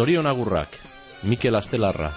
Zorion agurrak, Mikel Astelarra.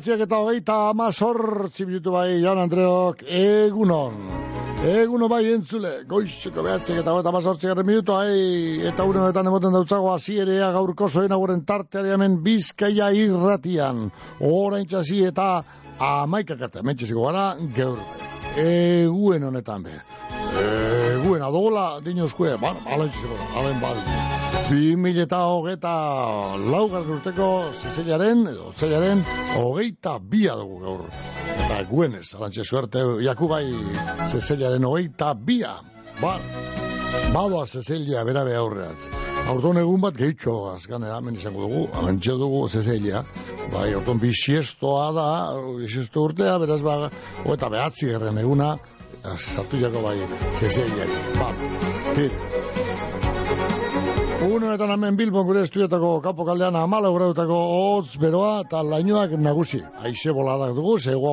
bederatziak eta hogeita amazortzi minutu bai, Jan Andreok, egunon. Eguno bai entzule, goizeko behatzek eta goeta mazortzi garen minuto, hai, eta uren emoten dautzago azierea gaurko zoen aguren tarteari bizkaia irratian. Horain txasi eta amaika karte, mentxeziko gara, geur. Eguen honetan be. Eguen, adola, dino bueno, alain txasiko, alain badi. Eguen. 2000 eta hogeita laugar urteko zizelaren, zizelaren, hogeita bia dugu gaur. Eta guenez, alantxe suerte, Jakubai, zizelaren hogeita bia. Ba, badoa zizelia berabe aurreatz. Aurton egun bat gehitxo azkan hemen izango dugu, amantxe dugu zezelia. Bai, aurton bisiestoa da, bisiesto urtea, beraz ba, eta behatzi erren eguna, sartu jako bai zezelia. Ba, tira. Honetan hemen Bilbon gure estudiatako kapo kaldean amala grautako hotz beroa eta lainoak nagusi. Aize boladak dugu, zego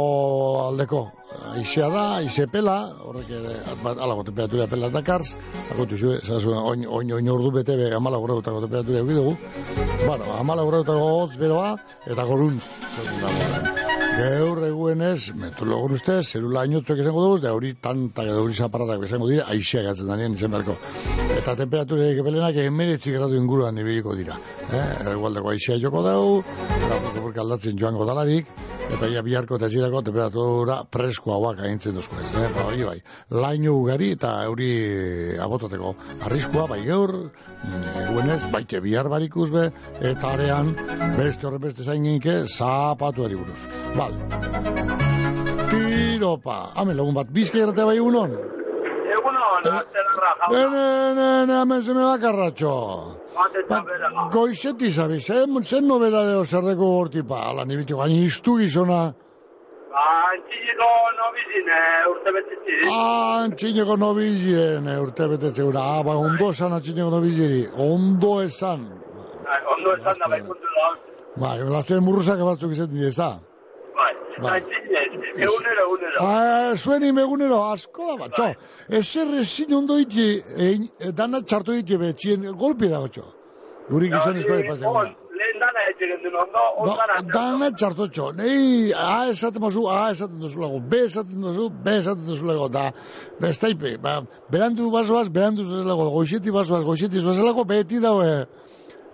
aldeko aizea da, aize pela, horrek ere, alago temperatura pela dakarz, akotu zuen, zazu, oin, oin, oin ordu bete be amala grautako temperatura egidugu. dugu. Bueno, amala grautako hotz beroa eta goruntz. Gaur eguenez, meteorologun uste, zerula inotzuek izango dugu, da hori tanta edo hori zaparatak izango dira, aixea gatzen danien izan beharko. Eta temperatura ekepelenak emeretzi gradu inguruan ibiliko dira. Eh? Egualdeko aixea joko dau, grafiko burka aldatzen joango dalarik, eta ia biharko eta zirako temperatura presko hauak aintzen duzko. Eh? Ba, hori bai, laino ugari eta hori abotateko arriskua, bai gaur, eguenez, baite bihar barikuz be, eta arean, beste horre beste zaingenike, zapatu buruz. Bal. Tiropa. Hame lagun bat, bizka irrate bai unon? Egunon, atzerra, jauna. Bene, ne, ne, hemen zeme bakarratxo. Bat eta bera. Goizeti zabi, zen, zen nobedadeo zerdeko gortipa, ala nibitio, gaini iztu gizona. Antzineko nobizin urte betetzi. Ah, antzineko nobizien urte betetze gura. Ah, ba, ondo esan antzineko nobiziri. Ondo esan. Ondo esan da bai puntu da. Ba, lazen murrusak batzuk izan dira, ez da? Bai, Bai. egunero, egunero. Ah, zuen imegunero, asko da bat, txo. Ezer ezin ondo iti, ein, dana txartu iti betzien, golpi dago, txo. Guri gizonezko on, Lehen dana etxeren duen ondo, on Da, dana. txartu txo. Nei, A esaten mazu, A esaten duzu lago, B esaten duzu, B esaten duzu lago, da, bestaipe, ba, berandu bazoaz, berandu zuaz lago, goixeti bazoaz, goixeti zuaz lago, beti daue,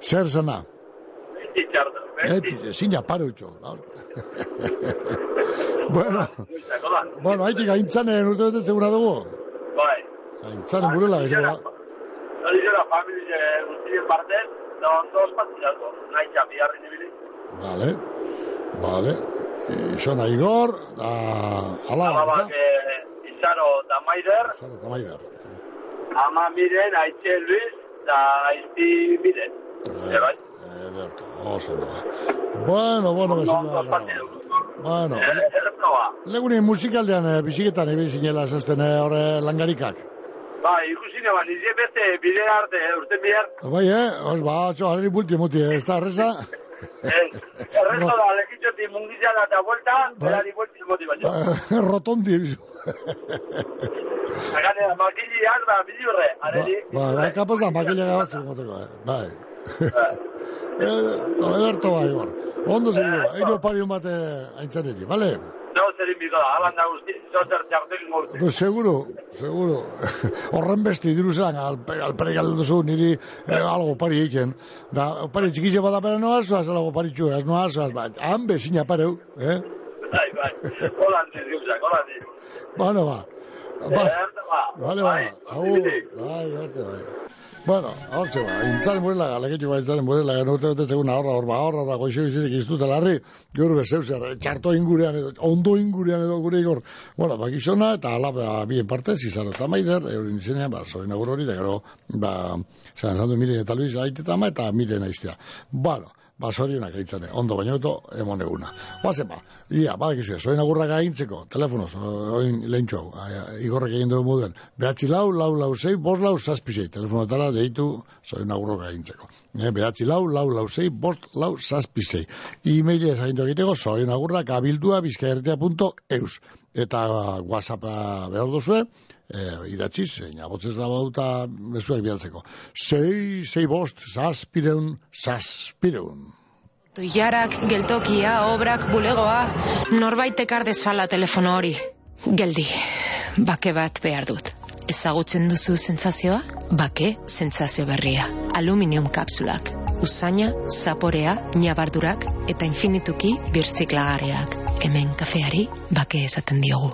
zer zena. Beti txarto, Beti, beti. ezin japare utxo. bueno, da. bueno, haitik gaintzanen urte bete segura dugu. Bai. Gaintzanen burela, gizela. Hori zera, familie guztien parte, da ondo ospatzilako. Nahi txapi harri nibili. Vale, vale. Isona Igor, da, ala, Alabak eh, Izaro da Maider, Zara, tamaider. ama miren, aitxe Luis, da aizti miren. Eh, bai. Ederto, oso da. Bueno, bueno, Ondo bezala. ondo ospatzilako. Bueno, Erreproba. legune musikaldean eh, biziketan ibili zinela zazten eh, horre langarikak. Ba, ikusi neban, izi beste bide arte, eh, urte bihar, Bai, eh? Os, ba, txo, harri bulti muti, eh? ez da, reza? eh, erresto da, lekitxoti mungizia da eta vuelta, Bai. berari vuelta motibatzen. Rotondi. Agane, makiliak da, bilurre. Ba, Areli. ba, ba, kapaz da, gabatzen goteko, eh. Bai. Eh, Ederto bai, hor. Ondo seguro, eino parion bate aintzaneri, bale? No, zerin biko da, alan da guzti, zozer txartek guzti. No, seguro, seguro. Horren beste diru zelan, alpe, alpere galdu duzu, niri eh, algo pari eiken. Da, pari txikize bada pera noa, zoaz, algo pari txue, ez noa, zoaz, ba, han bezina pareu, eh? Bai, bai, holan diz, guzak, holan diz. Bueno, ba. Ba, Vale, ba. Hau, bai, bate, bai. Bueno, hor txe, ba, intzaren burela, galeketu ba, intzaren burela, gano urte bete segun ahorra, hor ba, ahorra da, goixo izitik iztuta larri, gaur bezeu zer, txarto ingurean edo, ondo ingurean edo gure igor. Bueno, ba, gizona, eta ala, ba, bien parte, zizaro eta maider, eurin izenean, ba, zorin agur hori, da gero, ba, zan, zandu miren eta luiz, aite eta ma, eta miren aiztea. Bueno, ba, zorionak aitzane, ondo baino eto, emon eguna. Bazen ba, ia, ba, gizue, zoin agurrak agintzeko, telefonoz, oin lehentxo igorrek egin dugu moduen, behatzi lau, lau, lau, zei, bost lau, zazpisei, telefonotara deitu, zoin agurrak agintzeko. E, behatzi lau, lau, lau, zei, bost lau, zazpisei. E-maile ezagindu egiteko, zoin agurrak abildua bizkaertea.eus. Eta whatsappa behar duzue, e, idatziz, zein abotzez grabauta bezuek bialtzeko. Sei, sei bost, zazpireun, zazpireun. Tuiarak, geltokia, obrak, bulegoa, norbait ekar dezala telefono hori. Geldi, bake bat behar dut. Ezagutzen duzu sentsazioa? Bake sentsazio berria. Aluminium kapsulak. Usaina, zaporea, ñabardurak eta infinituki birtziklagarriak. Hemen kafeari bake esaten diogu.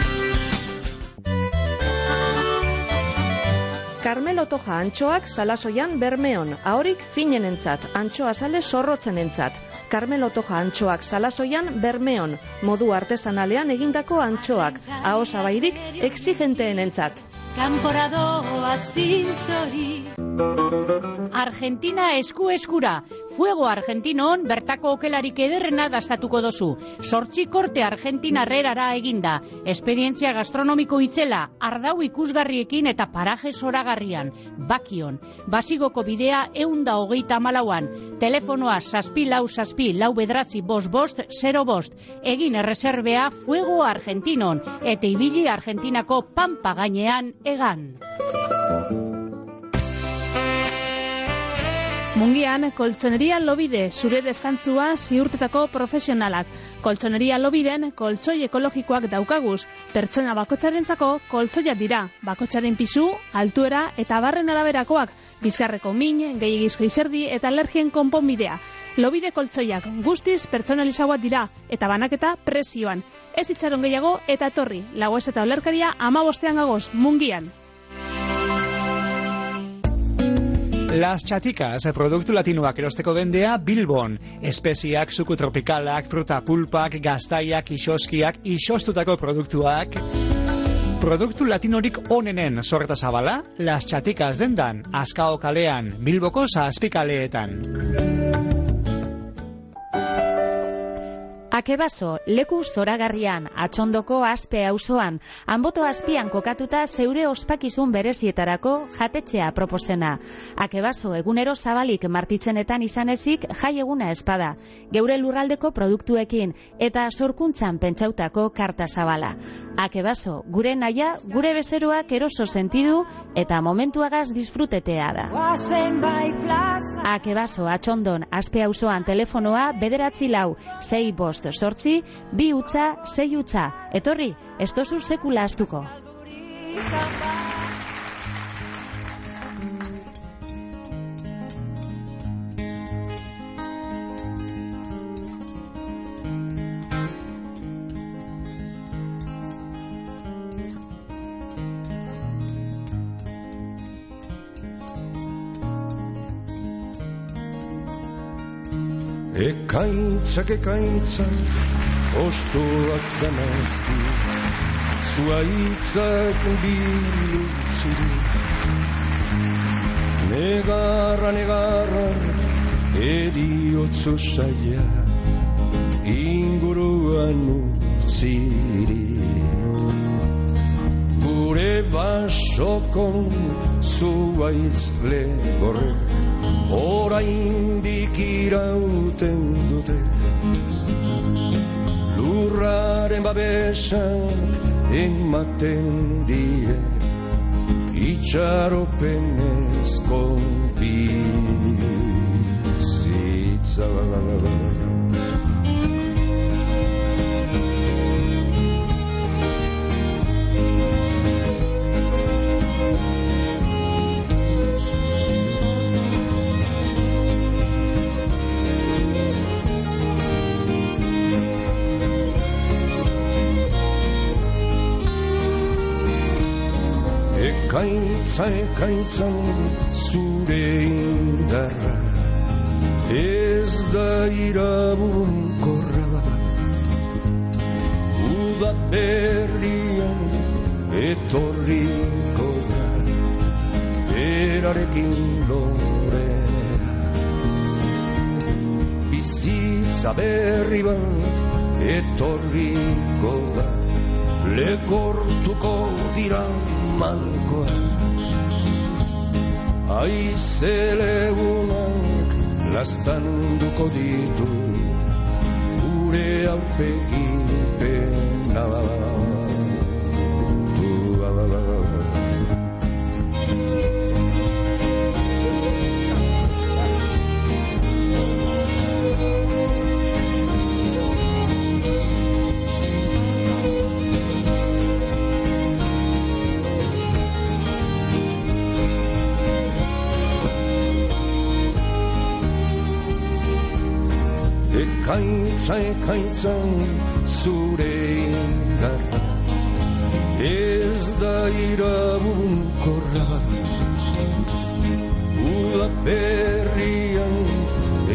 Carmelo Toja antxoak salasoian bermeon, ahorik finenentzat, antxoa sale zorrotzenentzat. Carmelo Toja antxoak salasoian bermeon, modu artesanalean egindako antxoak, aho zabairik exigenteenentzat. Kanporadoa zintzori Argentina esku eskura. Fuego Argentinon bertako okelarik ederrena dastatuko dozu. Sortzi korte Argentina herrerara eginda. Esperientzia gastronomiko itzela Ardau ikusgarriekin eta paraje zoragarrian. Bakion. Basigoko bidea eunda hogeita malauan Telefonoa saspi lau saspi lau bedratzi bost bost zero bost. Egin erreserbea Fuego Argentinon Eta ibili Argentinako pampa gainean egan Mungian, koltsoneria lobide, zure deskantzua ziurtetako profesionalak. Koltsoneria lobiden, koltsoi ekologikoak daukaguz. Pertsona bakotxarentzako koltsoiak dira. Bakotxaren pisu, altuera eta barren araberakoak. Bizkarreko min, gehiagizko izerdi eta alergien konponbidea. Lobide koltsoiak guztiz pertsonalizagoak dira eta banaketa presioan. Ez itxaron gehiago eta etorri. Lagoez eta olerkaria ama bostean gagoz, mungian. Las Chaticas, produktu latinoak erosteko bendea Bilbon. Espeziak, suku tropikalak, fruta pulpak, gaztaiak, isoskiak, isostutako produktuak. Produktu latinorik onenen sorreta zabala, Las Chaticas dendan, Azkao kalean, Bilboko zazpikaleetan. Akebaso, leku zoragarrian, atxondoko aspe auzoan, anboto azpian kokatuta zeure ospakizun berezietarako jatetxea proposena. Akebaso, egunero zabalik martitzenetan izan ezik jai eguna espada, geure lurraldeko produktuekin eta sorkuntzan pentsautako karta zabala. Akebaso, gure naia, gure bezeroak eroso sentidu eta momentuagaz disfrutetea da. Akebaso, atxondon, aspe auzoan telefonoa bederatzi lau, sei bost sortzi, bi utza, sei utza. Etorri, ez sekula astuko. Ekaitzak ekaitzak Ostuak damazki zuaitzak bilutzirik Negarra, negarra, ediotzo saia inguruan utzirik Gure basokon zuaitz legorrek oraindik irauten dute. Lurraren babesak ematen die. Itxaropenez konbizitza Ekaitza ekaitzan zure indarra Ez da irabun korra Uda berrian etorriko da Erarekin lorea Bizitza berri bat etorriko da Lekortuko dira malkoa Aizelegunak lastanduko ditu Gure aurpegin pena Ekaitza ekaitzan zure indarra Ez da irabun korra Uda berrian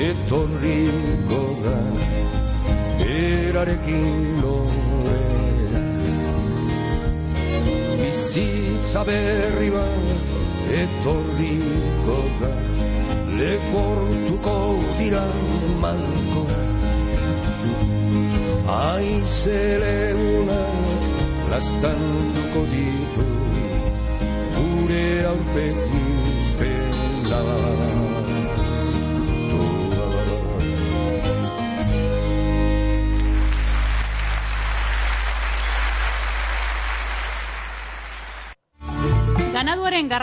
etorriko da Erarekin lorea Bizitza berri bat etorriko da Lekortuko dira malko Aizelegunak lastanduko ditu Gure aurpegin pela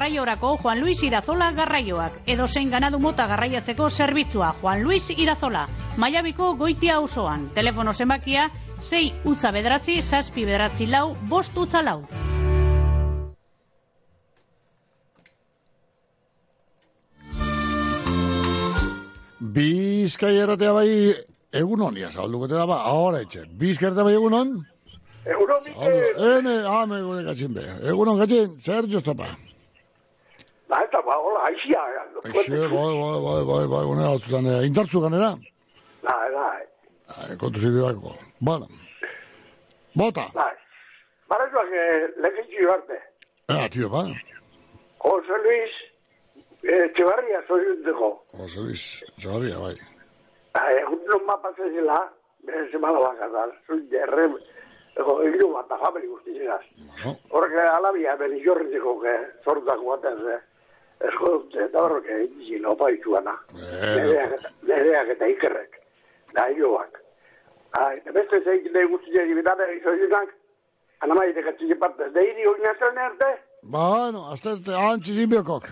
garraiorako Juan Luis Irazola garraioak. Edo zein ganadu mota garraiatzeko zerbitzua Juan Luis Irazola. Maiabiko goitia auzoan. Telefono zenbakia 6 utza bederatzi, zazpi bederatzi lau, bost utza lau. Bizkai erratea bai egun honia zabaldukote da ba, ahora etxe. Bizkai erratea bai egun hon? Egunon, Mikel. Ene, ame gure gatxin be. Egun hon gatxin, zer joztapa? Ba, eta ba, hola, aixia. Aixe, bai, bai, bai, bai, bai, gune batzutan, eh, indartzu ganera. Bai, bai, Ai, kontu zibidako. Bueno. Bota. bai. Baraituak, eh, legitxi barte. Ea, tio, ba. Jose Luis, eh, txebarria zoiunteko. Jose Luis, txabarria, bai. Bai, egun non mapatzen zela, bere semana bakazal, zuin derre, ego, hiru bat da famili guztizinaz. Bueno, Horrek alabia, beri jorriteko, que zortako baten, ze. Esko dute, eta horrek egin opa itxuana. eh, Nereak, eta ikerrek. Da, hiloak. Eta beste zeik nahi guztiak ibitane izoizunak, anamai dekatzen parte. Da, hiri hori nazaren arte, ba, bueno, azte, antzi zinbiokok.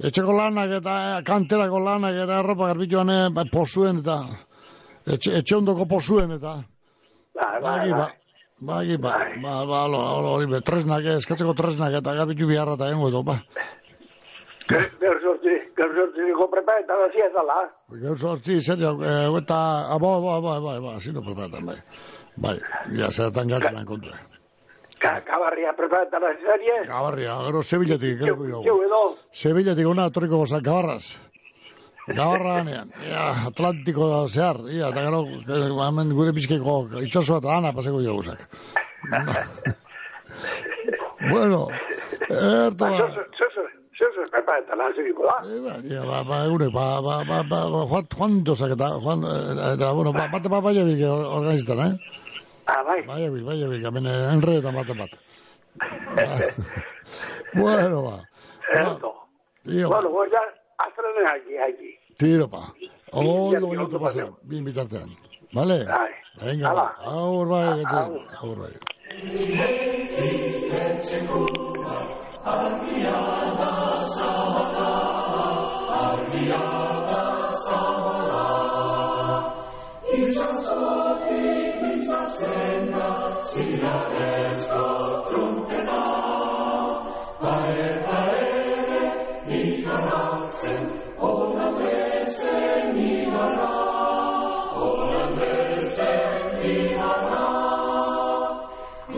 Etxeko lanak eta eh, kanterako lanak eta erropa garbituan ba, posuen eta etxe, etxe ondoko posuen eta Bai, bai, ba, bai. bagi ba, ba, ba, lo, lo, hori be, tresnak, eh, eskatzeko tresnak eta garbitu biharra eta gengo edo, ba. Gaur sortzi, gaur sortzi niko prepa eta da zia zala. Gaur sortzi, zer jau, eh, eta, abo, abo, abo, abo, abo, zino preparatan, bai. Bai, ja, zeratan gatzen kontu. Ka, kabarria prepa eta da. Gabarria, gero Sevillatik, gero Jau jo. edo, Sevillatik ona atorriko gozak, gabarraz. Gabarra ganean, ia, Atlantiko da zehar, ia, eta gero, eh, hemen gure bizkaiko itxasua eta ana paseko jo gozak. bueno, erto Ba, ba. zozo, zozo, zozo, epa eta lan ziriko da. Eh, ba, ba, ba, egure, ba, ba, ba, ba, ba, Juan, Juan Dozak eta, Juan, eh, eta, bueno, ba, bat, bat, baia bil, organiztan, eh? Ah, bai. Baia bil, baia bil, eh, enredetan bat, bat. bueno, ba. Erto. Tío, ba, Bueno, ya, astrenen aquí, aquí. tiro, pa. Ondo, ondo, paseo, bien bitartean. Vale? Bai. Venga, ba, aur bai, getxe, aur bai. Armiyada sahada, armiyada sahada. Iza sati, iza senda, sira esko trumpeta. Pae, ni karaxen, ona trese ni mara, ona trese ni mara.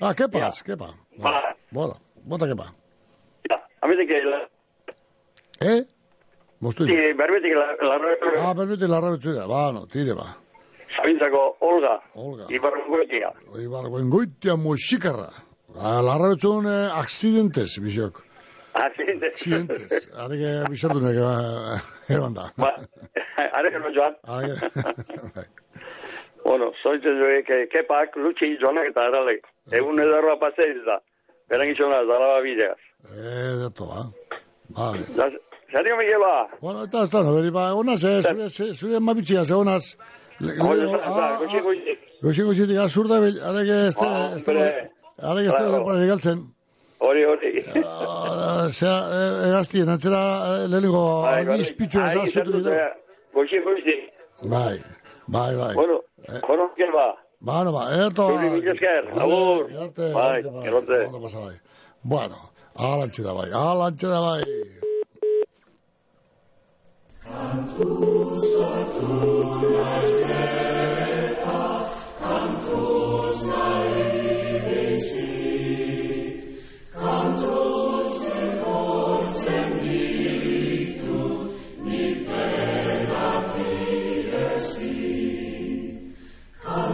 Ah, kepas, kepa. ba, Bola, bota kepa. ja. Amitik, la, Eh? Mostu. ti, berbetik, la, la, Ah, permite la rabetzura. Ba, no, tire ba. Zabintzako Olga. Olga. Ibargoetia. Ibar, goengoitia moxikarra. La rabetzun eh, accidentes, bizok. Accidente. Accidentes. Areke bizartu neke, ba, eban da. Ba, are no joan. Ah, bai. Bueno, zoitzen joe, que kepak, lutsi joanak eta aralek. Egun edarroa paseiz da. Beran gizona, zaraba bideaz. Eh, dato, ba. Vale. Zario Miguel ba. Bueno, eta ez da, no, beri, ba, onaz, eh, zure, zure, zure mabitxia, ze onaz. Le- le- Oye, ah, está, ah, goxi goxi. Goxi goxitik, azurda, bil, areke este, Ah, este, hombre. areke este, Claro. claro. galtzen. Hori, hori. Ah, Zea, eh, egaztien, antzera, eh, lehenengo, Bai, bai. izpitzu ez zertu dira. zea. Goxi goxi. Bai, bai, bai. Bueno, Eh. bueno, Miguel ba. Ba, no, ba, eto. Zuri, mila esker, agur. Garte, Bai, garte, gerote. Ondo pasa, bai. Bueno, alantxe da bai, alantxe da bai.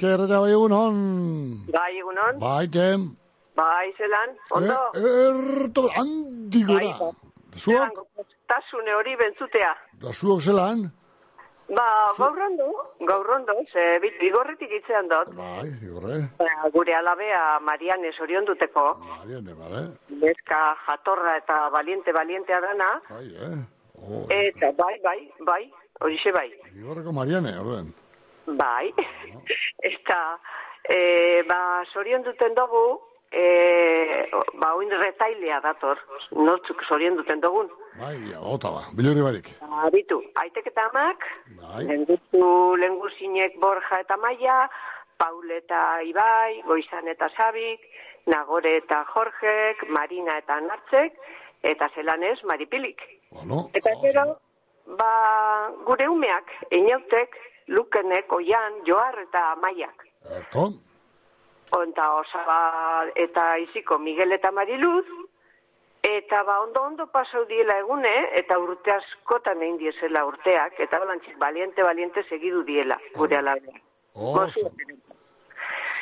Bizka erreta bai egunon. Bai, egunon. Bai, tem. Bai, zelan. Ondo. Eh, erto, handi gora. Bai, Zuak, Tasune hori bentzutea. da zuok zelan. Ba, gaur ondo, gaur ondo, ze bit, bigorretik itzean dut. Bai, igorre. Ba, gure alabea Mariane orion duteko. Mariane, bale. Neska jatorra eta valiente valientea dana. Bai, eh. Oh, Eta bai, bai, bai, horixe bai. igorreko Mariane, orden. Bai. Eta, e, ba, sorion duten dugu, e, ba, oin retailea dator, nortzuk sorion duten dugun. Bai, ja, bota ba, bilurri barik. Abitu, aitek eta amak, Bai. lengutu lenguzinek Borja eta Maia, Paul eta Ibai, Goizan eta Sabik, Nagore eta Jorgek, Marina eta Nartzek, eta zelanez Maripilik. Bueno, Eta gero, ba, gure umeak, inautek, Lukenek, Oian, Joar eta Maiak. erto. Onta osaba eta iziko Miguel eta Mariluz, eta ba ondo ondo pasau diela egune, eta urte askotan egin diezela urteak, eta balantzik, baliente, baliente segidu diela, gure alabea. Oso.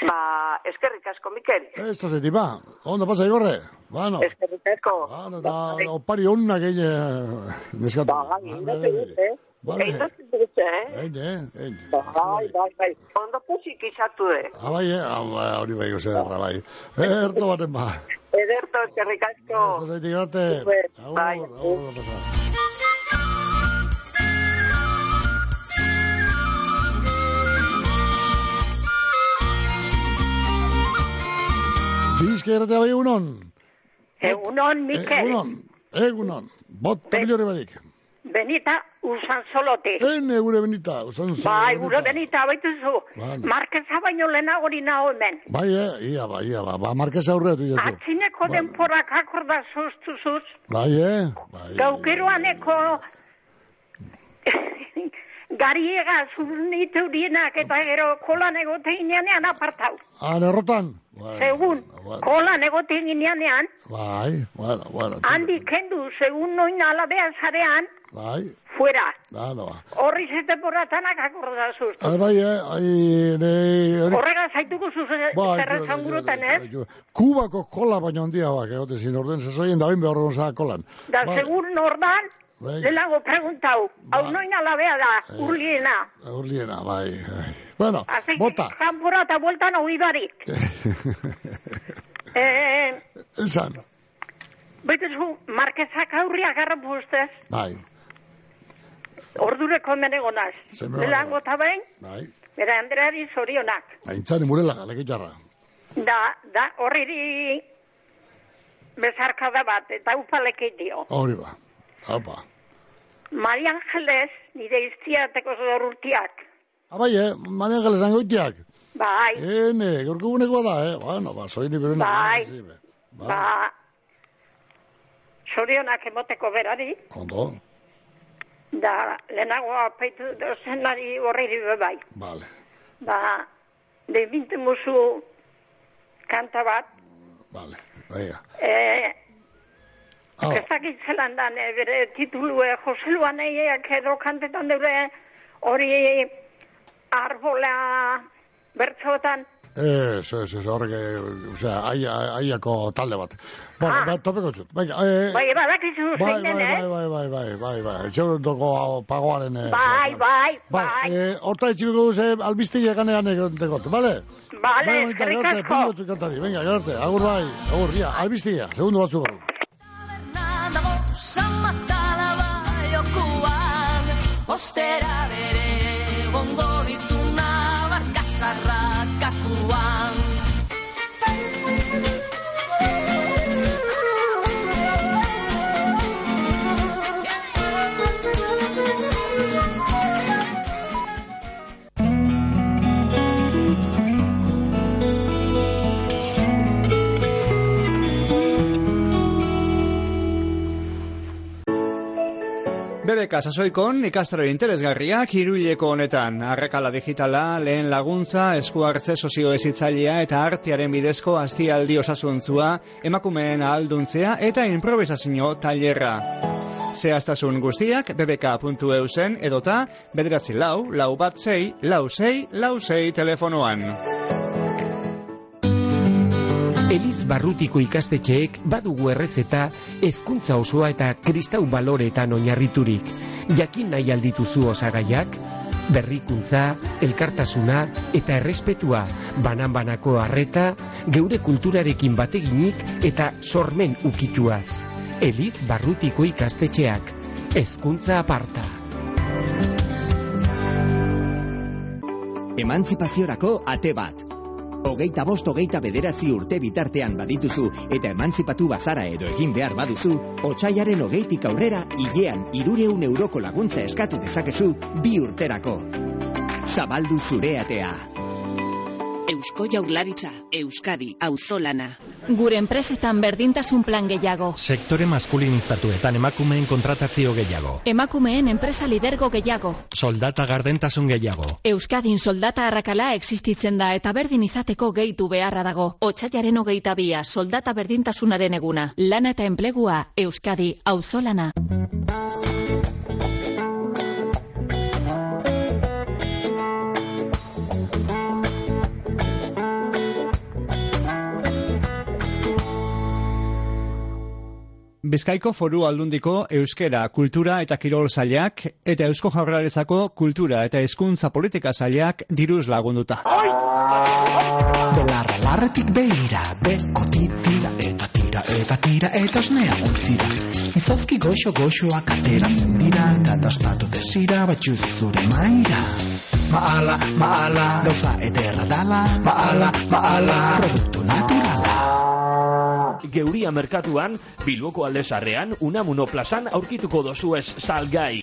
Ba, eskerrik asko, Mikel. Ez da zeti, ba. Ondo pasa, Igorre. Bueno. Eskerrik asko. Bueno, da, opari onnak egin neskatu. Ba, indatzen eh? Vale. Indatzen dut, eh? Egin, egin. Bai, bai, bai. Ondo pusik izatu, eh? Ah, bai, eh? Hori bai, gose derra, bai. Erto baten ba. Ederto, eskerrik asko. Super, Agur, bai. agur, ondo pasa. Bizka erratea bai egunon. Egunon, Mikel. Egunon, egunon. Bot, tamilore barik. Benita usan solote. Ene gure benita, usan zolo. Bai, gure benita, baitu zu. Bueno. Markeza baino lehenago ni nago hemen. Bai, eh, ia, bai, ia, ba, ba, markeza aurretu jazu. Atzineko denporak akorda zuztu zuz. Bai, eh, bai. Gaukeroaneko gariega zurnitu dienak eta gero kolan egote ginean apartau. Han errotan? Bai, Segun, kolan egote ginean, bai, bueno, bueno. handi kendu, segun noin alabea zarean, Bai, fuera. da, no, ba. Horri zete poratanak akorda zuztu. Ah, bai, eh, ai, ne, hori- Horrega zaituko zuzen Bai, zerrezan gurutan, eh? jo, Kubako kola baino handia bak, egote zin orden, zezoien da bain behar gonsa kolan. Da Bai, segur nordan, Bai. lehenago preguntau, hau noin alabea da, urliena. Urliena, bai, bai. Bueno, Así que, bota. kanpora eta bueltan hori barik. Eh, Esan, Betezu, markezak aurri agarra ustez, bai, ordureko hemen egonaz. Zeme Lehenago eta behin, bai. bera Andreari zorionak. Aintzani murela, galekitxarra. Da, da, horriri bezarkada bat, eta upaleke dio. Hori ba, haupa. Mari Angeles, nire iztiateko zorurtiak. Abai, eh, manean gale zangoitiak. Bai, Ene, gorko guneko da, eh? Bueno, ba, soini berena. Bai. sí, be. ba, zorionak emoteko berari, Ondo, da, lehenago apaitu dozenari horriri be bai. vale. Ba, de binte musu kanta bat, Vale, venga. eh, Ah, ezakit zelan dan, eh, bere titulue, Jose Luan eiek edo kantetan deure hori arbola bertzotan, Ez, ez, ez, horrek, osea, aia, aiako talde bat. Bueno, Ah. ba, topeko txut. Venga, eh, bai, bai, zein bai, eh? bai, bai, bai, bai, bai, bai, txeur doko pagoaren... Eh, Bai, bai, Bai, bai, eh, horta etxibiko duze albizti eganean egotekot, bale? Bale, Bai, eskerrik asko. Venga, gerarte, agur bai, agur, ia, albiztia, segundu batzuk hor. dago samatala baiokuan Ostera bere gongo dituna barkazarra kakuan BBK sasoikon ikastaro interesgarriak hiruileko honetan. Arrekala digitala, lehen laguntza, esku hartze sozioezitzailea eta artearen bidezko aztialdi osasuntzua, emakumeen ahalduntzea eta improvisazio tailerra. Zehaztasun guztiak bbk.eusen edota bederatzi lau, lau bat zei, lau zei, lau zei telefonoan. Eliz Barrutiko ikastetxeek badugu errezeta hezkuntza osoa eta kristau baloretan oinarriturik. Jakin nahi aldituzu osagaiak, berrikuntza, elkartasuna eta errespetua, banan-banako harreta, geure kulturarekin bateginik eta sormen ukituaz. Eliz Barrutiko ikastetxeak, hezkuntza aparta. Emantzipaziorako ate bat. Hogeita bost hogeita bederatzi urte bitartean badituzu eta emantzipatu bazara edo egin behar baduzu, otxaiaren hogeitik aurrera hilean irureun euroko laguntza eskatu dezakezu bi urterako. Zabaldu zure atea. Eusko Jaurlaritza, Euskadi, Auzolana. Gure enpresetan berdintasun plan gehiago. Sektore maskulinizatuetan emakumeen kontratazio gehiago. Emakumeen enpresa lidergo gehiago. Soldata gardentasun gehiago. Euskadin soldata arrakala existitzen da eta berdin izateko gehitu beharra dago. Otsaiaren hogeita bia, soldata berdintasunaren eguna. Lana eta enplegua, Euskadi, auzolana. Bizkaiko foru aldundiko euskera kultura eta kirol zailak eta eusko jaurlaritzako kultura eta hezkuntza politika zailak diruz lagunduta. Belarra larretik behira, beko titira eta tira eta tira eta osnea utzira. Izozki goxo goxoak ateratzen dira, katastatu desira batxuz zure maira. Maala, maala, gauza ederra dala, maala, maala, produktu naturala. Geuria merkatuan, Bilboko aldezarrean, Unamuno plazan aurkituko dozuez salgai.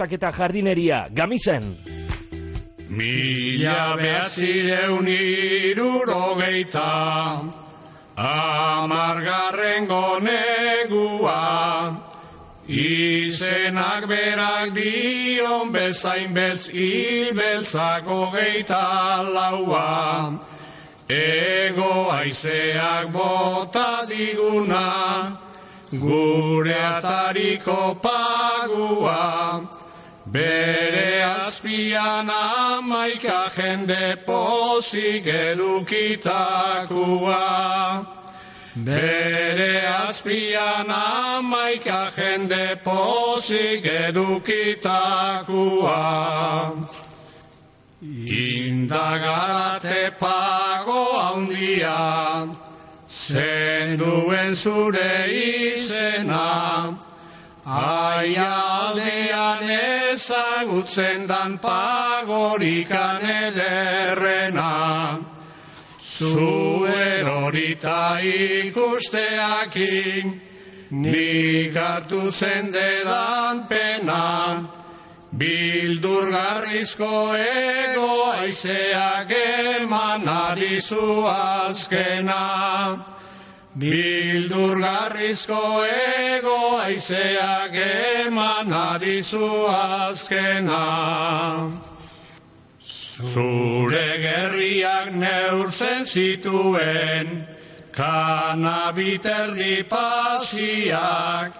trabiesak eta jardineria, gamizen. Mila behatzireun irurogeita Amargarren gonegua Izenak berak dion bezain beltz Ibeltzako geita laua Ego aizeak bota diguna Gure atariko pagua Bere azpian amaika jende pozik edukitakoa. Bere azpian amaika jende pozik edukitakoa. Indagarate pago handia, zenuen zure izena, Aialdean ezagutzen dan pagorikan ederrena. Zu erorita ikusteakin, nik hartu zendedan pena. Bildurgarrizko ego aizeak eman adizu azkena. Bildurgarrizko ego aizeak eman adizu azkena. Zure gerriak neurtzen zituen, kanabiterdi pasiak,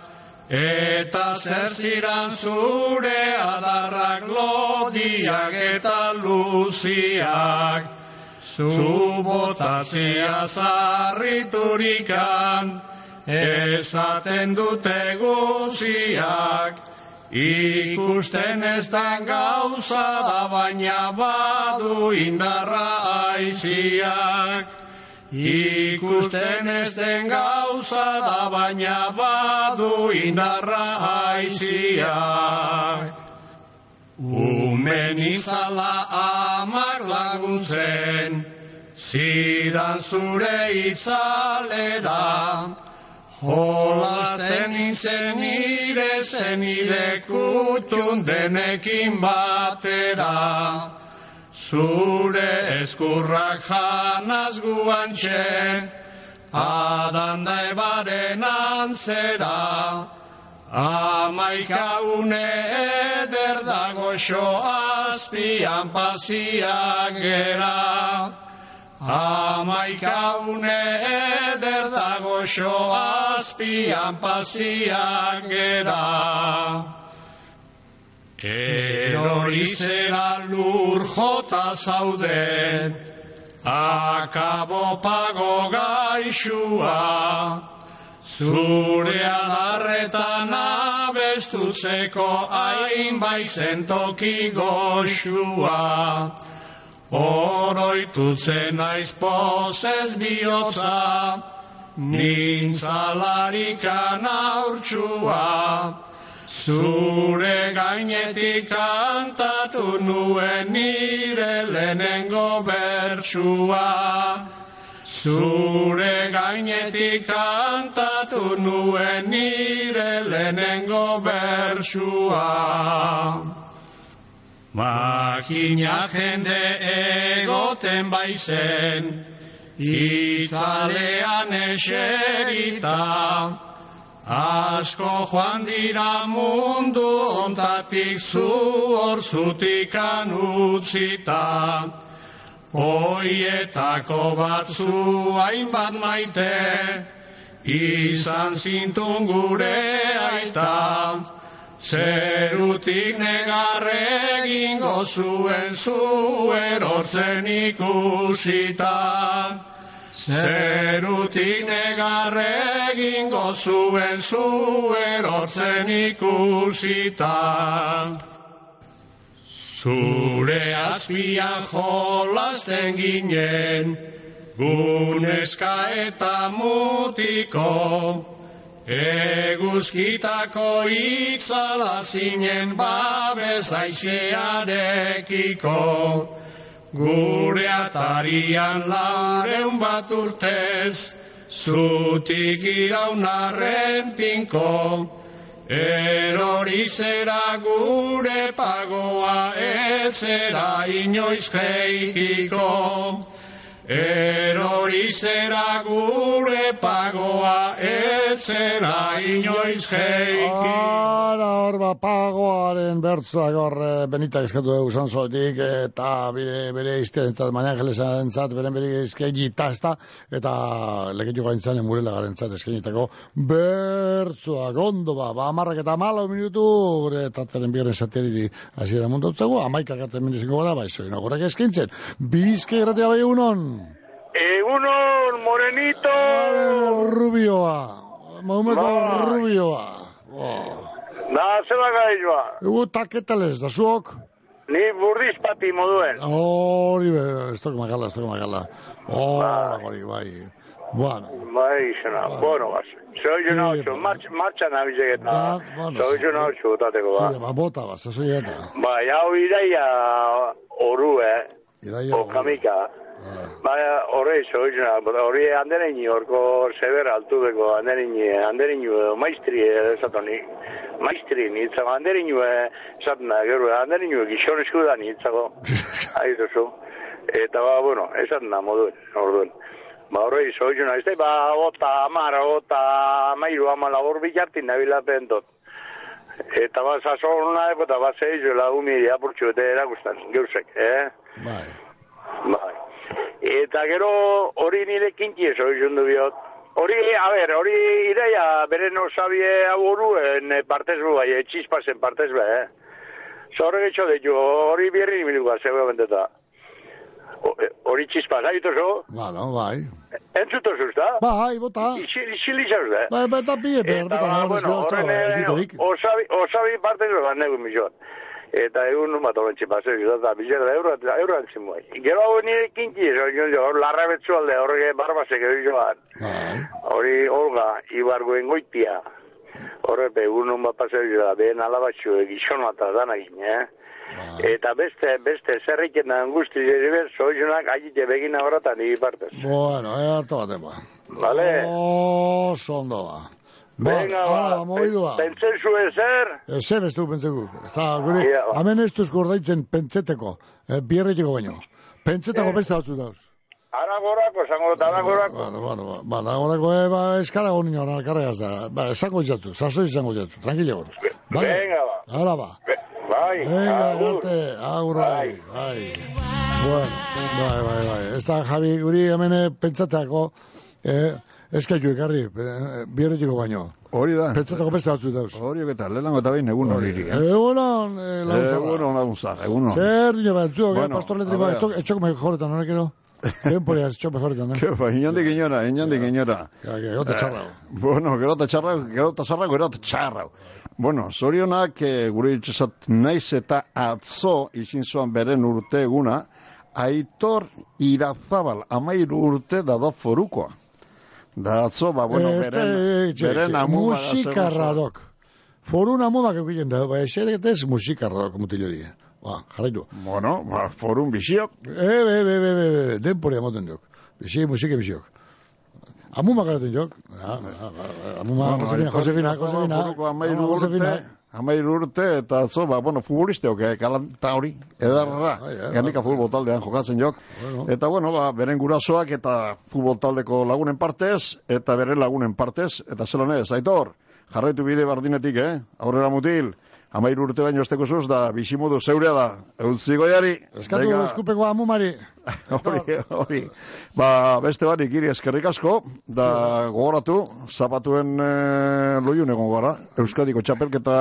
eta zertziran zure adarrak lodiak eta luziak. Zu botatzea zarriturikan, ezaten dute guziak, ikusten ez da gauza da baina badu indarra aiziak. Ikusten ez den gauza da baina badu indarra aiziak. Umen izala amak laguntzen, zidan zure itzalera, jolasten nintzen nire zenide kutxun denekin batera. Zure eskurrak janaz guantxen, adanda ebaren antzera, Amaika une eder dago xo azpian pasiak gera. Amaika une eder dago xo azpian pasiak gera. Erori zera lur jota zauden, akabo pago gaixua. Zure adarretan abestutzeko hainbait zentoki goxua. Oroitutzen naiz pozez bihotza, nintzalarikan aurtsua. Zure gainetik kantatu nuen nire lehenengo bertsua. Zure gainetik kantatu nuen nire lehenengo bertsua. Makina jende egoten baizen, itzalean eserita, Asko joan dira mundu ontatik zu hor zutikan utzita. Oietako batzu hainbat maite, izan zintun gure aita. Zerutik negarre egingo zuen zu erortzen ikusita. Zerutik negarre egingo zuen zu erortzen ikusita. Zure azpian jolasten ginen, guneska eta mutiko, eguzkitako itzala zinen babes aixearekiko. Gure atarian lareun bat urtez, zutik iraunarren pinko, erori zera gure pagoa, etzera inoiz geikiko. Erori zera gure pagoa, etzera inoiz geikiko. Ara, hor ba, pagoaren bertzoak hor eh, benitak eskatu dugu zanzotik, eta bere, bere izterentzat, Maria Angelesan zat, beren bere eskegita, ezta, eta leketu gaintzan emurela garen zat eskenitako bertzoak ondo ba, ba, amarrak eta malo minutu, gure tataren bigarren satiriri hasiera mundotzego, amaikak arte miniziko gara, bai, zoin, agorrak eskintzen, bizke gratia bai egunon, Egunon, morenito! rubioa, maumeko Bai. rubioa, oh. Da, zeba gaizba. Egu taketales, da zuok? Ni burdiz pati moduen. Hori, be, ez toko magala, ez toko magala. Hori, hori, bai. Bueno, Bai, izena. Bueno, bas. Soy no ocho. March, marcha nabizeket na. bueno, Soy no ocho, tateko ba. ba, bota, ba, zazoi eta. Bai, hau iraia oru, eh? Iraia O kamika. Bai, horre, soy yo no. Hori andereñi, horko seber altudeko andereñi, andereñi, maestri, esatoni. Maestri, nitzago, andereñi, esatna, gero, andereñi, gixon esku da nitzago. Aituzu. Eta, ba, bueno, esatna moduen, orduen. Ba, horre, soy yo no. Ez da, ba, gota, amara, gota, amairu, amala, hor bilartin nabila pentot. Eta ba, sazona, eta ba, zeizu, lagumi, apurtxu, eta erakustan, geusek, eh? Bai. Bai. Eta gero hori nire kinti eso izundu biot. Hori, a ber, hori ideia beren osabie aburuen partez bu bai, txispasen partez be, eh? Zorre getxo jo, hori bierri minuga, seguramente eta. O- eh, Hori txispas, haitu zo? Bueno, bai. Entzuto zuzta? Bai, bota. Isili zauz, eh? Bai, bai, eta bie, ber, Eta, ba, hori, bueno, horren, eh, osabi, osabi parte gero bat negu mizot. Eta egun bat horren txipazio, eta bizera da euro antzin muai. Gero hau nire hor larra betzu alde, horrek barbasek edo joan. Hori, Olga, Ibargoen goitia. Horrepe, egun bat paseo da, behen alabatxu, egizon eta danagin, eh? Eta beste, beste, zerriken da angusti jeri ber, soizunak agite begin horretan nire partez. Bueno, eh, hartu bat ema. Vale? Oso ondo ba. Venga, hala, ba, moidua. pentsen zu ezer, Ezer ez du pentsegu. Eta gure, ba. hemen ez duz gordaitzen pentseteko, eh, bierretiko baino. Pentsetako beste batzu dauz. aragorako, zango eta aragorako. Bueno, bueno, ba, ba, nagorako, eh, ba, eskara goni nora, alkarregaz da. Ba, esango jatzu, sasoi esango jatzu, tranquilo gor. Venga, ba. Hala ba. Bai, Venga, agur. gate, agur, bai, bai. Bueno, bai, bai, bai. Ez da, Javi, guri hemen pentsateako, eh, eskaitu ekarri, eh, bierretiko baino. Hori da. Pentsatako beste batzu dauz. Hori eta lehenengo eta behin egun hori irik. Egunon, eh, lauzara. Egunon lagunzar, egunon. Zer, nio bat, zuok, eh, Bueno, pastor letriko, etxok, etxok mejoretan, horrekero? Temporia, etxok mejoretan, eh? Ke ba, inondik inora, inondik inora. gero ta txarra. Eh, Bueno, gero ta txarra, gero ta zarra, gero ta txarra. Bueno, zorionak eh, gure itxasat naiz eta atzo izin zoan beren urte eguna, aitor irazabal amairu urte dado forukoa. Da atzo, ba, bueno, Eh, beren, eh, txe, beren txe, amu Musikarradok. Forun amumak egiten da, ba, eseretez musikarradok mutilori. Ba, jarraitu. Bueno, ba, forun bisiok. E, be, be, be, be, be, denpori amaten jok. Bisi, musike bisiok. Amumak egiten jok. Ja, ja, ja, Amuma, Josefina, Josefina, Josefina. Josefina. Amairu urte, eta atzo, ba, bueno, futbolisteok, eh, kalanta hori, edarra, ganika futbol taldean jokatzen jok. Eta, bueno, ba, beren gurasoak eta futbol taldeko lagunen partez, eta beren lagunen partez, eta zelan ez, aitor, jarraitu bide bardinetik, eh? Aurrera mutil, amairu urte baino esteko zuz, da bizimodu zeurea da, eutzi goiari. Eskatu eskupeko amumari. hori, hori. Ba, beste barik iri eskerrik asko, da gogoratu, zapatuen e, loiun egon gara, Euskadiko txapelketa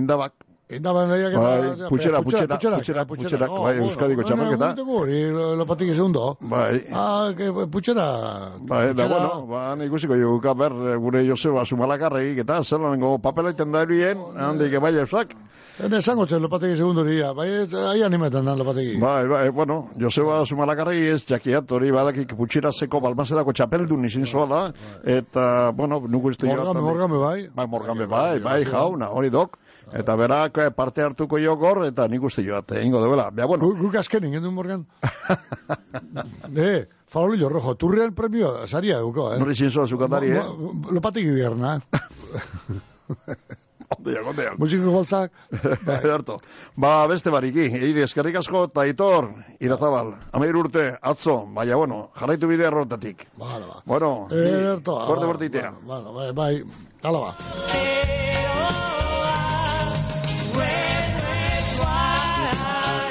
indabak, Indaban lehiak eta... Bai, putxera, putxera, putxera, putxera, bai, Euskadiko txapelketa. Hori, lopatik segundo. Bai. Ah, que putxera... Bai, da, bueno, ba, ikusiko juka ber, gure Joseba Zumalakarregi, eta zelanengo papelaiten da erien, handik bai eusak. Ene esango zen lopategi segundoria, bai, ahi animetan da lopategi. Bai, bai, bueno, Joseba Zumalakarregi ez jakiat, hori badakik putxera seko balmazedako txapeldun izin zoala, eta, bueno, nuku izte Morgame, morgame, bai. Bai, morgame, bai, bai, jauna, hori dok. Eta berak eh, parte hartuko jo gor, eta nik uste joat, egingo duela. Bea, bueno. Guk azken ingen du, Morgan. eh, farolillo rojo, turrean premio, saria duko, eh? Nori zinzoa zukatari, eh? Lopategi bierna. Ondeak, ondeak. Musiko goltzak. Ederto. Ba, beste bariki, eiri eskerrik asko, eta itor, irazabal, ameir urte, atzo, baina, bueno, jarraitu bidea errotatik. Bala, ba. Bueno, Ederto. Korte bortitea. Bai, bai, hala ba.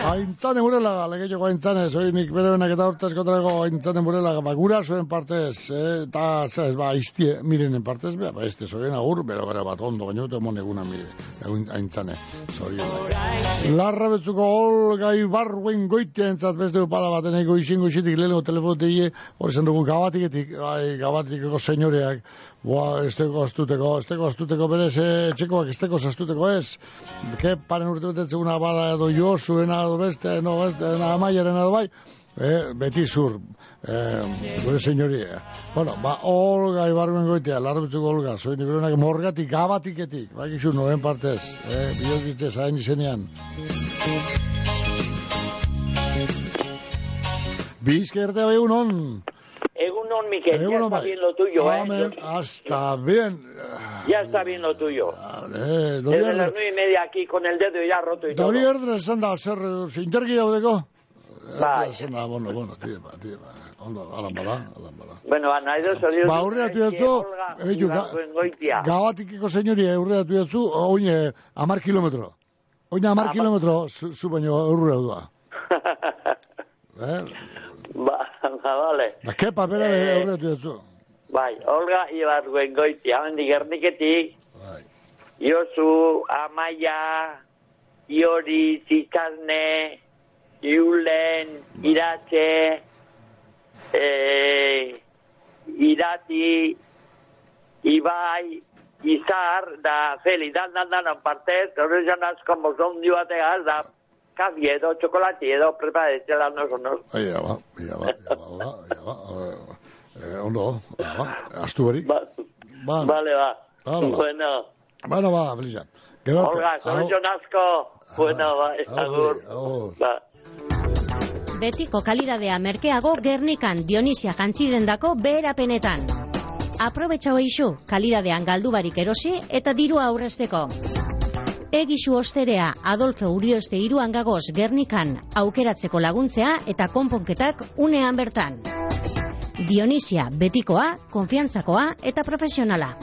Aintzane burela, legeio aintzane, soy nik bere benak eta urte eskotareko aintzane burela, ba, gura zuen partez, eh, eta, zez, ba, iztie, mirenen partez, ba, ba, este, soien agur, bero gara bat ondo, baina dute mon eguna mire, aintzane, soien. Larra betzuko olgai barruen goitea entzat beste upada bat, eneko izingo isitik lehenko telefono teie, hori zen dugu gabatiketik, bai, gabatikeko senyoreak, Boa, esteko astuteko, esteko astuteko berez, eh, etxekoak esteko astuteko ez. Ke paren urte betetzeguna bada edo jo, zuena edo beste, no na amaiaren edo bai. Eh, beti zur, eh, gure senyoria. Bueno, ba, Olga ibarmen goitea, larbetzuko Olga, zoin iberenak morgatik, gabatiketik, bai gizu, noren partez, eh, biokitze zain izenean. Bizke erte unon. Egunon, Miquel, Egunon, ya está bai. bien lo tuyo, ¿eh? hasta bien. Ya está bien lo tuyo. Eh, Desde las Dorier, nueve y media aquí con el dedo ya roto y todo. Dorier esan da, zer, zintergi daudeko? Bai. Esan da, bueno, bueno, tira, tira, ba. Ondo, alan bada, alan bada. Bueno, Ana, edo zorion. Ba, aurreatu jatzu, eitu, ga, gabatikiko senyoria aurreatu jatzu, oine, amar kilometro. Oine amar kilometro, zu, zu baino aurreatu da. Eh? Ba, ba, vale. Da, kepa, bera, Eh. aurreatu jatzu. Bai, Olga Ibarguen goiti, hamendik gerniketik. Bai. Josu, Amaia, Iori, Zitzarne, Iulen, Iratxe, eh, Irati, Ibai, Izar, da Feli, dan, dan, dan, partez, horrezan asko mozondi bategaz, da kafi edo, txokolati edo, preparetzela noso, no? Ai, ja, ba, ja, ba, ja, ba, hola, ja, ba, eh, eh, ondo, ja, ba, astu barik. Ba, Ba, Vale, ba. Hala ba. Bueno, Bueno, ba, Felisa. Gero arte. Olga, Au. zorritzon asko. Bueno, ba, agur. Ba. Betiko kalidadea merkeago Gernikan Dionisia jantzidendako beherapenetan. Aprobetxau eixu, kalidadean galdu barik erosi eta dirua aurrezteko. Egisu osterea Adolfo Urioste iruan gagoz Gernikan aukeratzeko laguntzea eta konponketak unean bertan. Dionisia betikoa, konfiantzakoa eta profesionala.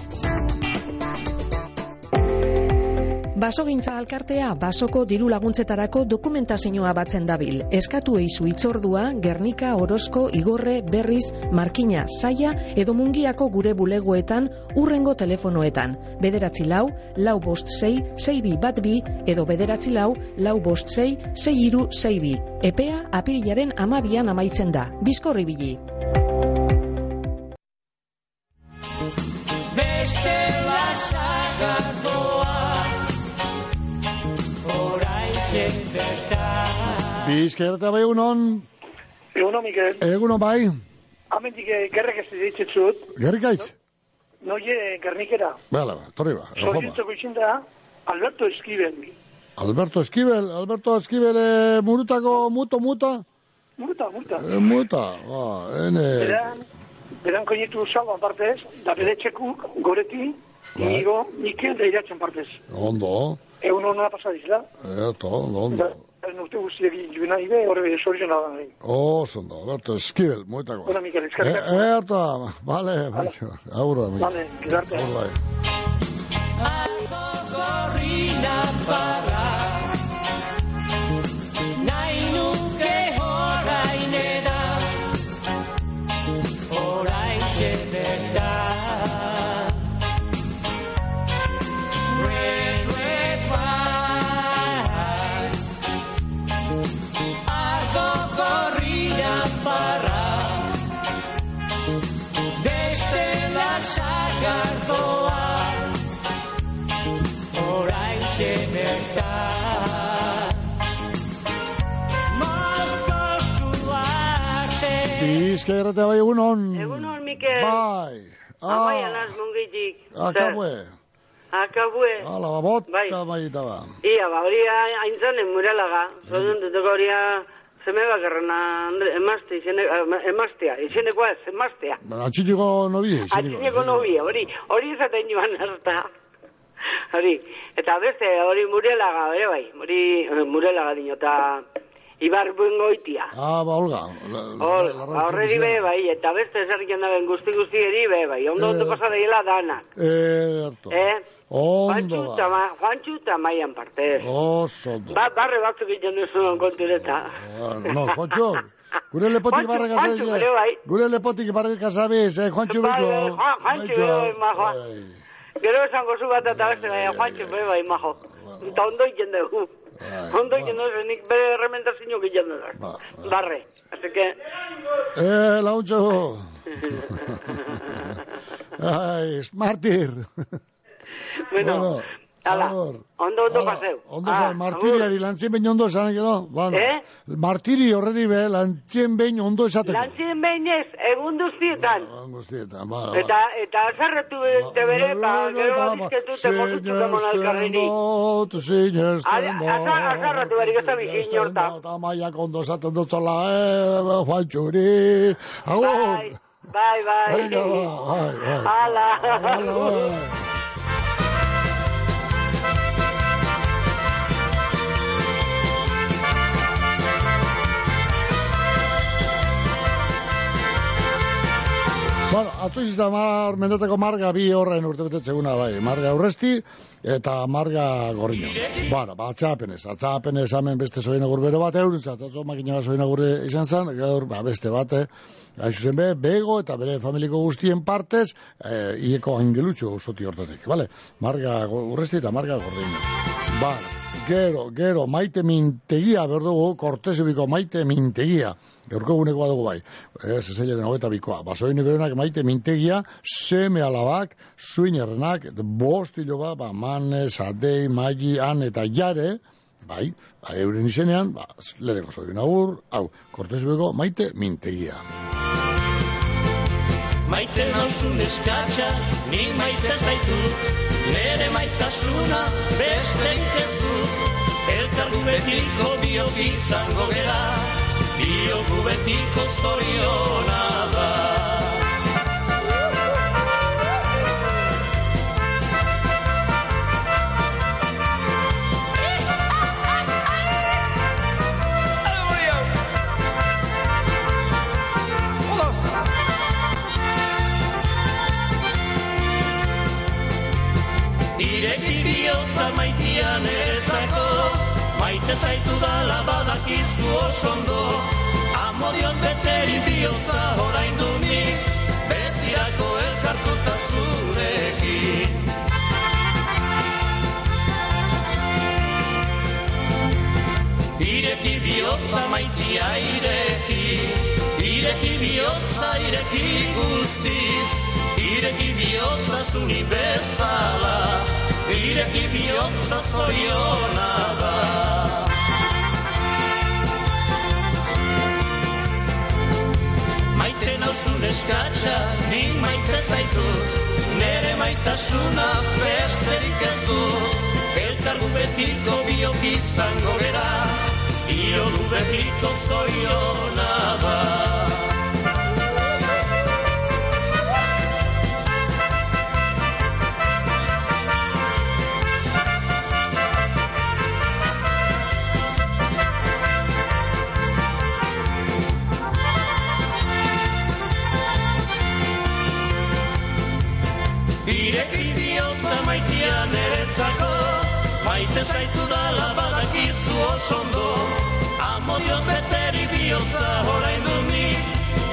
Basogintza alkartea basoko diru laguntzetarako dokumentazioa batzen dabil. Eskatu eizu itzordua, Gernika, Orozko, Igorre, Berriz, Markina, Saia edo Mungiako gure bulegoetan urrengo telefonoetan. Bederatzi lau, lau bost sei, sei bi bat bi edo bederatzi lau, lau bost sei, sei iru sei bi. Epea apirilaren amabian amaitzen da. Bizkorri bili. Beste Bizkerta bai unon, Eguno, Mikel. egunon bai, Hamendik eh, gerrek ez ditzitzut, gerrikaitz. noie gernikera. Bala, ba, torri ba, izin da, Alberto Esquivel. Alberto Esquivel, Alberto Esquivel, eh, murutako muto muta, Multa, multa. eh, muta, ba, ene, Beran, beran koinetu salban partez, da bere txekuk, goreti, Bai. inigo, Mikel da iratzen partez. ondo, Egun hona pasadizla. eto, ondo, ondo. Da, urte guztiak egin nahi be, horre soritzen da nahi. Oso ondo, Alberto Esquivel, muetako. Bueno, Mikel, Eh, eskerrik asko. eh, eta, vale, bai, aurra, amigo. Vale, gizarte. Bai. Ardo gorri nafarra Nahi nuke orain eda Orain bertan sagardoa Orain bertan Mozkortu arte Bizka erratea bai egunon. Egunon, Mikel. Bai. Amaia naz mungitik. Akabue. Akabue. Ala, ba, bota Bai. maita ba. Ia, ba, hori aintzanen muralaga. Zodun duteko hori zeme bakarrena Andre, emazte, izene, eh, emaztea, izenekoa ez, emaztea. Atxitiko nobie. Atxineko nobia, hori, hori izaten joan harta. Hori, eta beste, hori murelaga, ere bai, hori eh, murelaga dino, eta Ibar goitia. Ah, ba, Olga. Hor, horreri be, bai, eta beste esarriken daben guzti guztieri be, bai, ondo ondo pasa daiela danak. Eh, harto. Eh? Ondo Juantxu ba. Juantxu eta maian partez. Oso ondo. Ba, barre batzuk egiten duzun kontureta. Bueno, no, Juancho, gure lepotik Juantxu, barra Juantxu, ere bai. Gure lepotik barra kasabiz, eh, Juancho Bai, Juan- Juantxu, bai. Gero esango zu bat eta beste bai, Juantxu, bai, majo. Eta ondo egiten dugu. Ondo egiten dugu, nik bere errementazio egiten dugu. Barre. Así que, Eh, launtxo. Ai, martir. bueno, ala, agur. ondo ondo paseu. Ondo Ah, zan, martiriari lantzien behin ondo esan, gero? Bueno, Eh? Martiri horreri be, lantzien behin ondo esateko. Lantzien behin ez, egun duztietan. Guztietan, ba, ba. Eta, eta azarretu te bere, ba, gero bizketu te alkarreri. Sinesten dut, sinesten dut. Azarratu berik ez da bikin horta. Eta maiak ondo esaten dut zola, eh, Juantxuri. Agur. Bai, bai. Venga, ba, bai, bai. Hala. Hala, bai. Bueno, atzo izan mar, mendateko marga bi horren urtebetetzeguna bai. Marga aurresti eta marga gorrino. Bueno, ba, atxapenez. Atxapenez hemen beste soina gurbero bat eurintzat. Atzo makina soina gurre izan zen, gaur, ba, beste bate. Hain zuzen be, bego eta bere familiko guztien partez, eh, ieko angelutxo usoti hortatik, bale? Marga go- urresti eta marga gorrino. Bale, gero, gero, maite mintegia, behar dugu, kortezubiko maite mintegia. Gaurko eguneko badugu bai. Ez, ez egin hogeta bikoa. Basoini berenak maite mintegia, seme alabak, suinerrenak, bost hilo ba, ba, manez, adei, maigi, han eta jare, bai, ba, euren izenean, ba, lereko soin agur, hau, kortezubiko maite mintegia. Maite nauzun eskatxa, ni maite zaitut, nere maitasuna besteik ez dut. Elkargu betiko biogi izango gera, biogu betiko zoriona da. Ireki bihotza maitian ezako Maite zaitu dala badakizu oso Amodioz beteri bihotza orain du nik Betirako elkartuta zurekin Ireki bihotza maitia ireki Ireki bihotza ireki guztiz Ireki bihotza zuni bezala Ireki bihotza zoiona da Nauzun eskatxa, nik maite zaitut Nere maitasuna besterik ez du. Elkargu betiko biok izango gera Iogu betiko zoiona da Maite zaitu dala badakizu osondo Amodio beteri bihotza orain dunik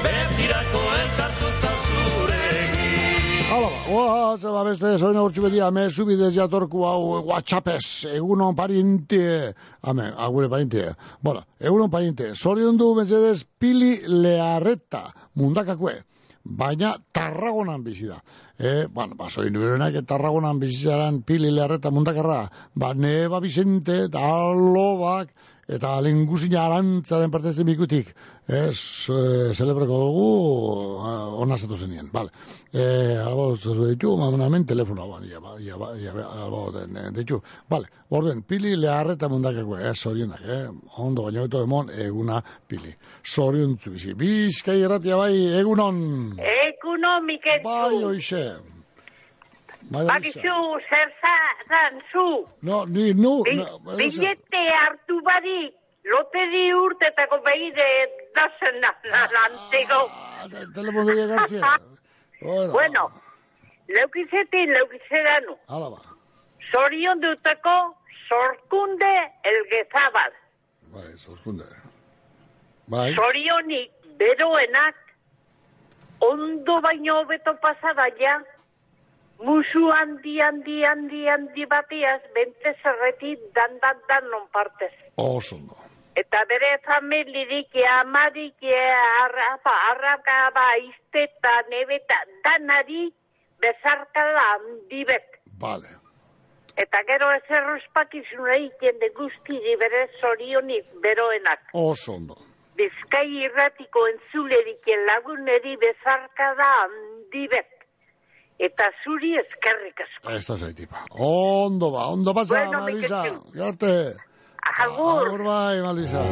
Betirako elkartuta zuregin Hala ba, oa, ze ba beste, soin aurtsu bedia, me subidez jatorku hau WhatsAppez, egunon pariente, ame, agure pariente, bueno, egunon pariente, sorion du, Mercedes, pili learreta, mundakakue, baina tarragonan bizi da. E, bueno, ba, soin berenak, tarragonan bizi zaran pili learreta mundakarra, ba, neba Vicente, eta alobak, eta lengusina arantzaren partezen bikutik, ez, e, celebreko dugu, ona zatu zenien, bale. E, albo, zezu ditu, mamunamen, telefono, ba, ia, ba, ia, ba, ia, albo, den, ditu, bale, orden, pili leharreta mundakako, ez, sorionak, eh, ondo baino eto emon, eguna pili. Sorion bizi, bizkai erratia bai, egunon. Egunon, Mikel. Bai, oixe. Bai, Bakizu, zer zan, zu. No, ni, nu. Bi, no, bai, billete hartu badi, loteri urtetako behide dazen lantego. Telefono García. Bueno, bueno leukizetin, leukizeranu. Hala ba. Zorion duteko, sorkunde elgezabal. Bai, sorkunde. Bai. Zorionik beroenak, ondo baino beto pasada ja, musu handi, handi, handi, handi batiaz, bente zerreti, dan, dan, dan, non partez. Oso ondo. Eta bere familirik, amarik, arrapa, arrapa, ba, izteta, nebeta, danari, bezarkala handi bet. Vale. Eta gero ez errospakizuna ikende guztiri bere zorionik beroenak. Oso ondo. Bizkai irratiko entzulerik laguneri bezarkada handi bet. Eta zuri eskerrik asko. Ez da zaitipa. Ondo ba, ondo pasa, Bueno, Marisa. Mikel. Garte. Agur. Agur bai, Marisa.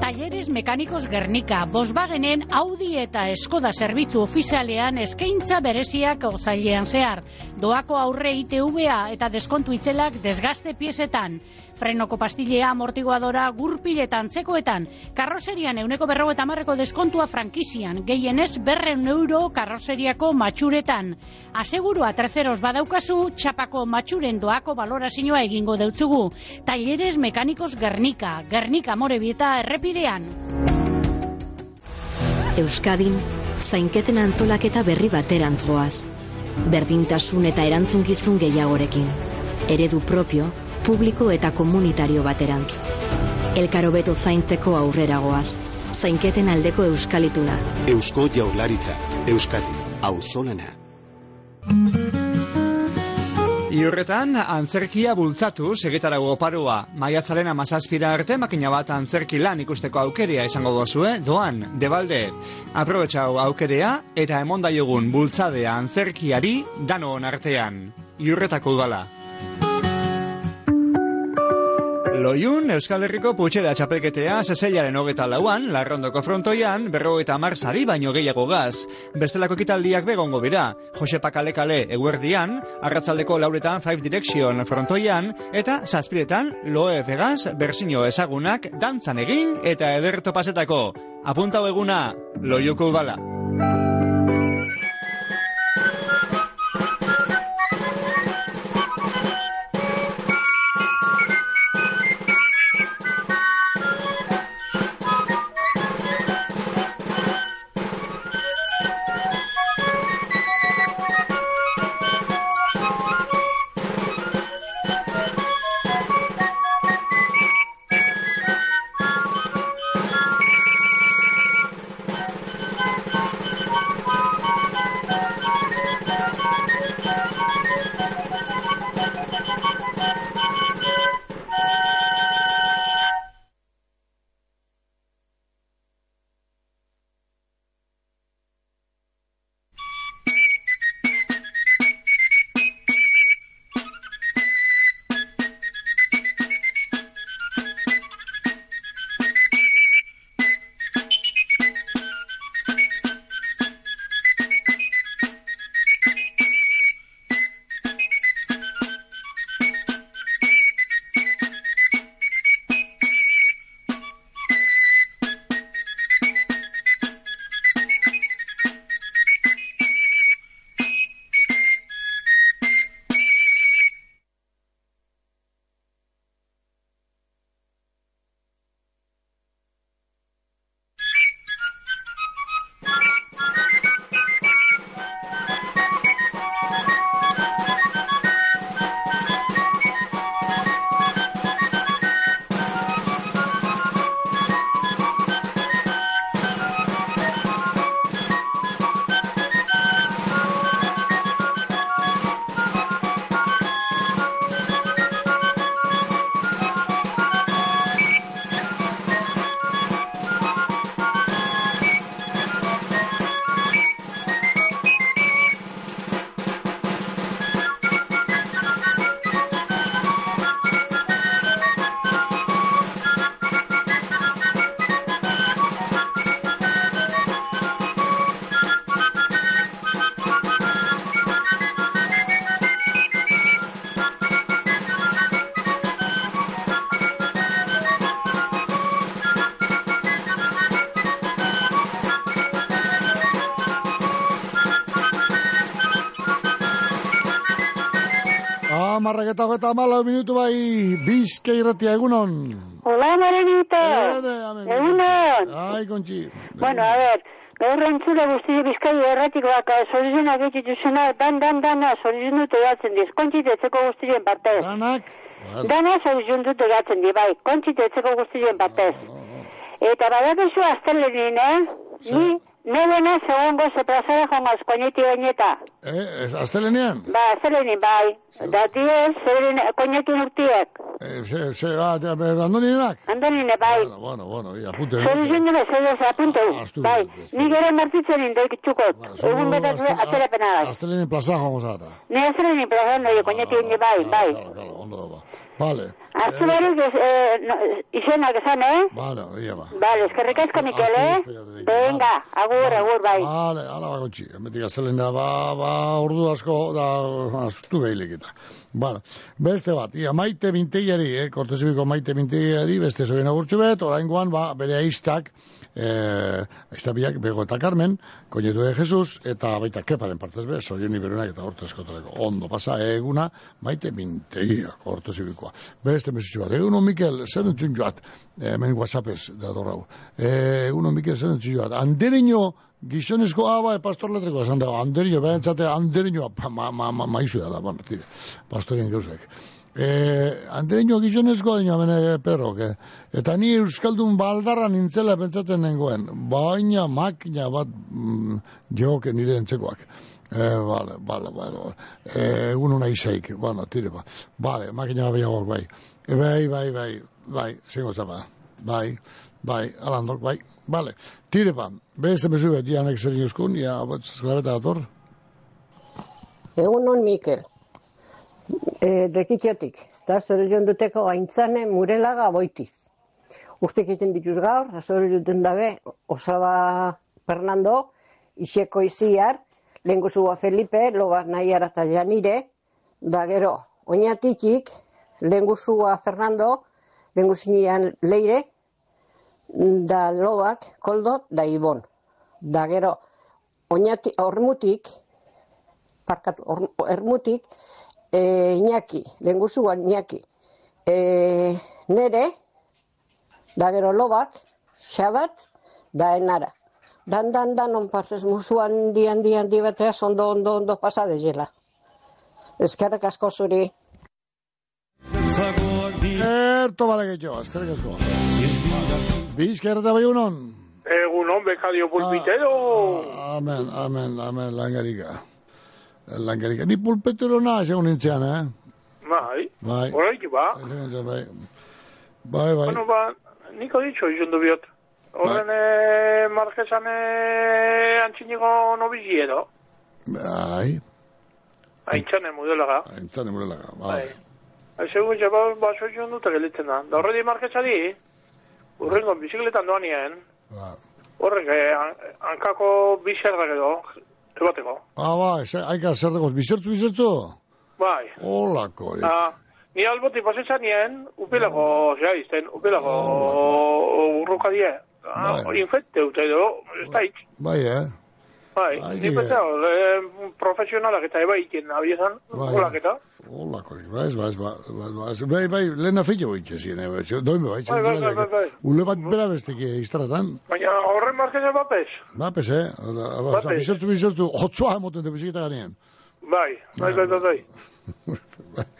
Talleres Mekanikos Gernika, Volkswagenen Audi eta Skoda zerbitzu ofizialean eskaintza bereziak ozailean zehar. Doako aurre ITVA eta deskontu itzelak desgaste piezetan. Frenoko pastillea, amortiguadora, gurpiletan, txekoetan. Karroserian euneko berro eta marreko deskontua frankizian. Gehienez berren euro karroseriako matxuretan. Asegurua terceros badaukazu, txapako matxuren doako balorazioa egingo deutzugu. Talleres Mekanikos Gernika, Gernika Morebieta errepidean. Euskadin, zainketen antolaketa berri baterantz goaz. Berdintasun eta erantzunkizun gehiagorekin. Eredu propio, publiko eta komunitario baterantz. Elkaro beto zaintzeko aurrera goaz. Zainketen aldeko euskalituna. Eusko Jaurlaritza, Euskadi, Auzolana. Iurretan, antzerkia bultzatu segetarago oparoa. Maiatzaren amazazpira arte makina bat antzerki lan ikusteko aukerea izango dozue, doan, debalde. Aprobetxau aukerea eta emondaiogun bultzadea antzerkiari danon artean. Iurretako udala. Loiun, Euskal Herriko putxera txapelketea zezeiaren hogeta lauan, larrondoko frontoian, berro eta marsari baino gehiago gaz. Bestelako ekitaldiak begongo bira. Jose Pakalekale eguerdian, arratzaldeko lauretan Five Direction frontoian, eta zazpiretan Loe Vegaz berzino ezagunak dantzan egin eta ederto pasetako. Apuntau eguna, loiuko udala. Amarrak eta hogeita amalau minutu bai, bizke irratia egunon. Hola, Marenito. Egunon. Ai, kontxi. Bueno, a ver, gaur entzule guzti bizkai erratikoak sorizena getitu zena, dan, dan, dan, sorizun dute gatzen diz, kontxi detzeko guztien partez. Danak? Dana sorizun dute gatzen di, bai, kontxi detzeko guztien partez. Eta badakizu astelenin, eh? Ni, nebena segongo ze plazara joan koñeti oineta. Eh, astelenean? Ba, astelenin, bai. Da diez, zeberin koñeti urtiek. Eh, se, se, ah, de, de, andoninak? Andonine, bai. Bueno, bueno, bueno, ia, apunte. Sorizun dure, zeudez, apunte. astu, Bai, astu. ni gero martitzen indoik txukot. Egun betak Aste- aterapena bai. Astelenen plaza joango zara. Ni astelenin plazan doi, koñeti oine, bai, bai. Ondo da, ba. Vale. Astu berriz, eh, no, izenak esan, eh? Vale, ia ba. Vale, eskerrik asko, Mikel, eh? Venga, agur, agur, bai. Vale, ala ba gotxi. Emetik astelena, ba, ba, ordu asko, da, astu behilik eta. Vale. Beste bat, ia, maite binteiari, eh, kortezibiko maite binteiari, beste zoien agurtxu bet, oraingoan, ba, bere aiztak, eh, aiztabiak, bego eta Carmen, koinetu de Jesus, eta baita keparen partez be, zorion iberunak eta orte eskotareko. Ondo pasa, eguna, maite binteia, kortezibikoa. Beste mesutxu bat, eguno Mikel, zer entzun joat, eh, hemen whatsappez, da dorrau. Eh, eguno Mikel, zer entzun joat, andereño, gizonezko aba e pastor letreko esan dago, andereño, berantzate andereño, pa, ma, ma, ma, maizu da, bueno, tire, pastorien gauzak. Eh, andereño gizonezko dino bene perrok, eh? eta ni euskaldun baldarra nintzela pentsatzen nengoen, baina makina bat mm, joke nire entzekoak. Eh, vale, vale, vale, vale. Eh, egun una izaik, bueno, tire ba. Vale, makina behiagok, bai. E, bai, bai, bai, bai, zingo zaba. Bai, bai, alandok, bai. Vale, tire ba. Beste mesu bet, janek zer inoskun, ja, bat, zesklabeta dator. Egunon Mikel, e, dekikiotik, eta zorion duteko aintzane murelaga boitiz. Urtek egiten dituz gaur, zorion duten dabe, osaba Fernando, iseko iziar, lehenguzua Felipe, loba nahi eta janire, da gero, oinatikik, lehenguzua Fernando, lehenguzinian leire, da lobak, koldo, da ibon. Da gero, oinati, ormutik, parkatu, or, e, Iñaki, lenguzuan Iñaki, e, nere, da gero lobak, xabat, da enara. Dan, dan, dan, on partez musuan di, handi, handi bateaz, ondo, ondo, ondo pasa dezela. Eskerrik asko zuri. Erto bale gehiago, eskerrik asko. Bizka errata bai unon. Egunon, bekadio pulpitero. Ah, Amen, amen, amen, langarika. Langarika. Ni pulpetero na, segun nintzean, eh? Bai, Bai. horreik ba. Bai, bai, bai. Bueno, ba, niko ditxo izan du biot. Horren, eh, marquesan, eh, antxiniko nobizi edo. Bai. Aintzane modelaga. Aintzane modelaga, bai. Segun, jaba, baso izan dut gelitzen da. Da horredi marquesari, urrengo bizikletan doan nien, horrek, eh, han- hankako bizerrak edo, ebateko. Ah, ze- haika zer dagoz, bizertzu, bizertzu? Bai. Olako, hori. Ah, ni alboti pasetzen nien, upelako, ja, izten, upelako urruka die. Ah, Bai. infekte edo, ez da. Bai, eh? Bai, Ai, ni die. pentsa, eh, profesionalak eta eba iken, abiezan, Bai. holak eta. Olako, hori, bai, bai, bai, bai, bai, bai, bai, lehena feio boitxe zien, eh, bai, doime, bai, Bai, bai, bai, bai, bai. Ule bat bera besteki iztratan, Baina horren markezen bapes. ba, pes, eh? Oda, ba, Bapes. Bizertzu, bizertzu, hotzua emoten de bizikita ganean. Bai, bai, bai, bai, bai.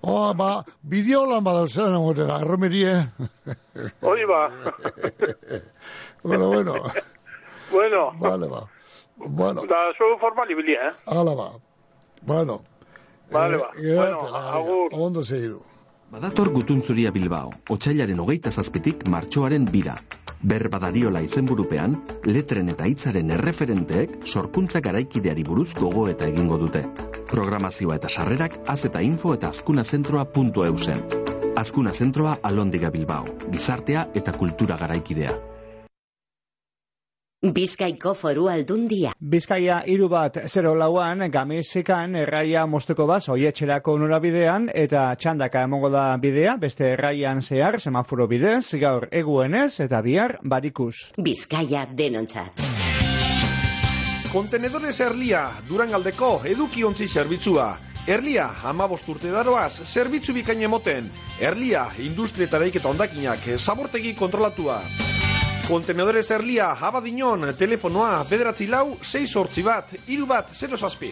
Oh, ba, bideolan bada zelan egote da, erromerie. Hori ba. bueno, bueno, bueno, vale, ba. Bueno, da zu formali bili, eh? ala ba. Bueno. Vale, ba. Eh, Bueno, geratzela, agur. Ondo segidu. Badator gutuntzuria Bilbao, otxailaren hogeita zazpitik martxoaren bira. Berbadariola izenburupean, letren eta hitzaren erreferenteek sorkuntza garaikideari buruz gogo eta egingo dute. Programazioa eta sarrerak az eta info eta azkunazentroa.eusen. Azkuna zentroa alondiga Bilbao, gizartea eta kultura garaikidea. Bizkaiko foru aldundia. Bizkaia hiru bat 0 lauan gamizfikan erraia mosteko baz oietxerako norabidean eta txandaka emongo da bidea beste erraian zehar semaforo bidez gaur eguenez eta bihar barikus. Bizkaia denontzat. Kontenedores Erlia, Durangaldeko edukiontzi zerbitzua. Erlia, amabost urte daroaz, zerbitzu bikain emoten. Erlia, industria eta daiketa ondakinak, zabortegi kontrolatua. Kontenedores Erlia, abadinon, telefonoa, bederatzi lau, 6 sortzi bat, iru bat, 0 zazpi.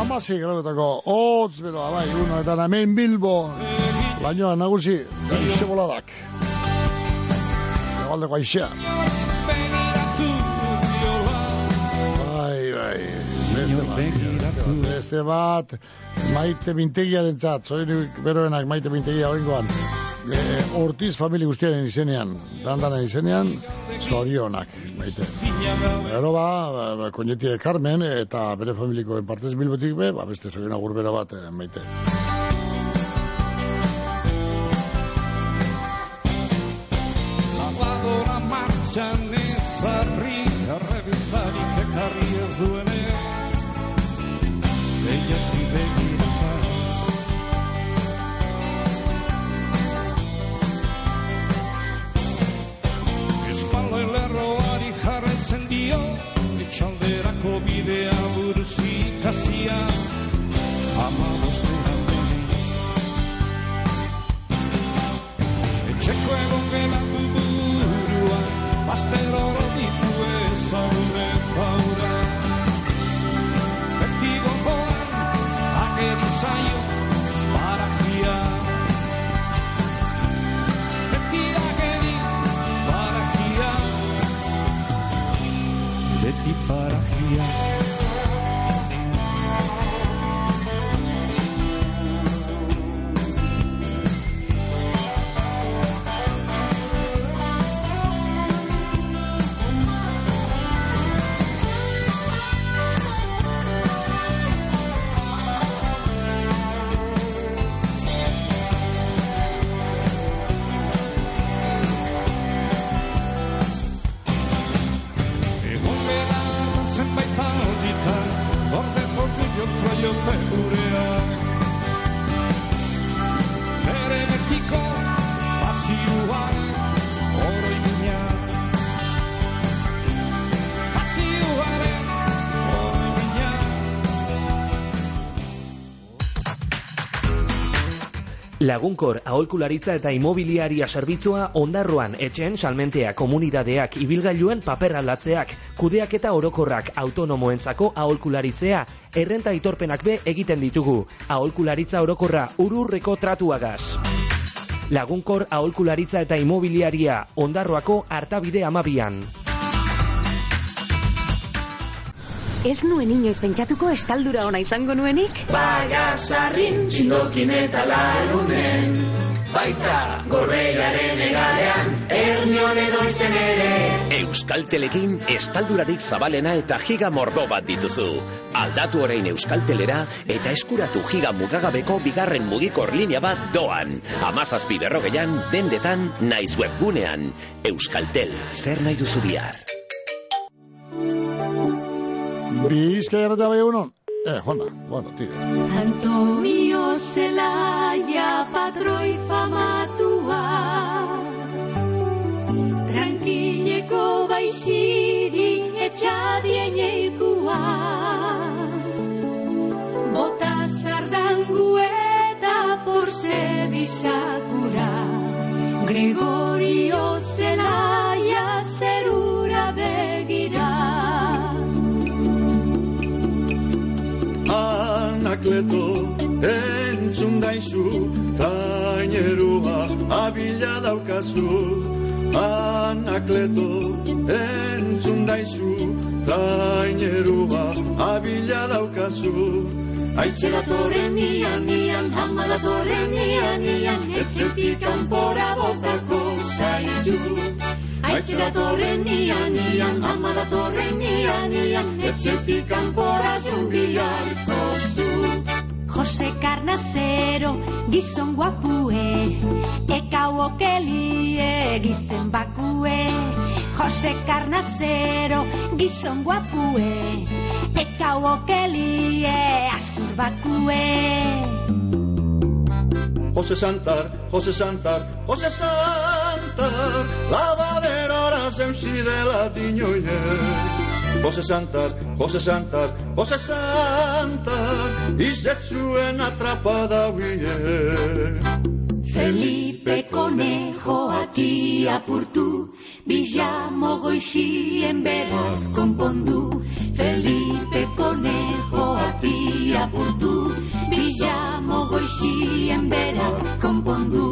Amasi gradutako, hotz beroa, bai, uno, eta hemen Bilbo, bainoa nagusi, aixe boladak. Egaldeko aixea. Bai, bai, beste bat, beste bat, maite bintegiaren zat, zoirik beroenak maite bintegia horrengoan. E, ortiz familia guztiaren izenean, dandanen izenean, zorionak, maite. Gero ba, ba, ba koñetie Carmen eta bere familikoen partez bilbotik be, ba, beste zorionak gurbera bat, eh, maite. Lavadora martxan ezarri, errebistarik ekarri ez duene, Etxeko egon gela burua, Baster oro ditu ezagune I'm you. Lagunkor aholkularitza eta imobiliaria zerbitzua ondarroan etxen salmentea komunidadeak ibilgailuen paper aldatzeak, kudeak eta orokorrak autonomoentzako aholkularitzea, errenta itorpenak be egiten ditugu. Aholkularitza orokorra ururreko tratuagaz. Lagunkor aholkularitza eta imobiliaria ondarroako hartabide amabian. Ez nuen inoiz pentsatuko estaldura ona izango nuenik? Baga sarrin, txindokin eta larunen Baita gorbeiaren egalean, ernion edo izen ere Euskaltelekin estaldurarik zabalena eta giga mordo bat dituzu. Aldatu orain Euskaltelera eta eskuratu giga mugagabeko bigarren mugikor linea bat doan. Amazazpi berrogeian, dendetan, naiz webgunean. Euskaltel, zer nahi duzu bihar? Bizkaia erratea bai egunon. Eh, Juana, bueno, tira. Antonio Zelaya patroi famatua Tranquileko baixiri etxadien eikua Bota zardangu eta porze bizakura Gregorio Zelaya Anakleto entzun daizu Tainerua abila daukazu Anakleto entzun daizu Tainerua abila daukazu Aitzera torren nian, nian, ama da torren nian, nian, etxetik kanpora botako zaitu. Aitzera torren nian, nian, ama da torren nian, nian, etxetik kanpora zumbiarko zu. Jose Carnacero, gizon guapue, eka okelie, gizen bakue. Jose Carnacero, gizon guapue, eka okelie, azur bakue. Jose Santar, Jose Santar, Jose Santar, labaderora zeuzidela dinoie. Jose Santar, Jose Santar, Jose Santar, izetzuen atrapada huie. Felipe Conejo ati apurtu, Villamo goixien bera konpondu. Felipe Conejo ati apurtu, Villamo goixien bera konpondu.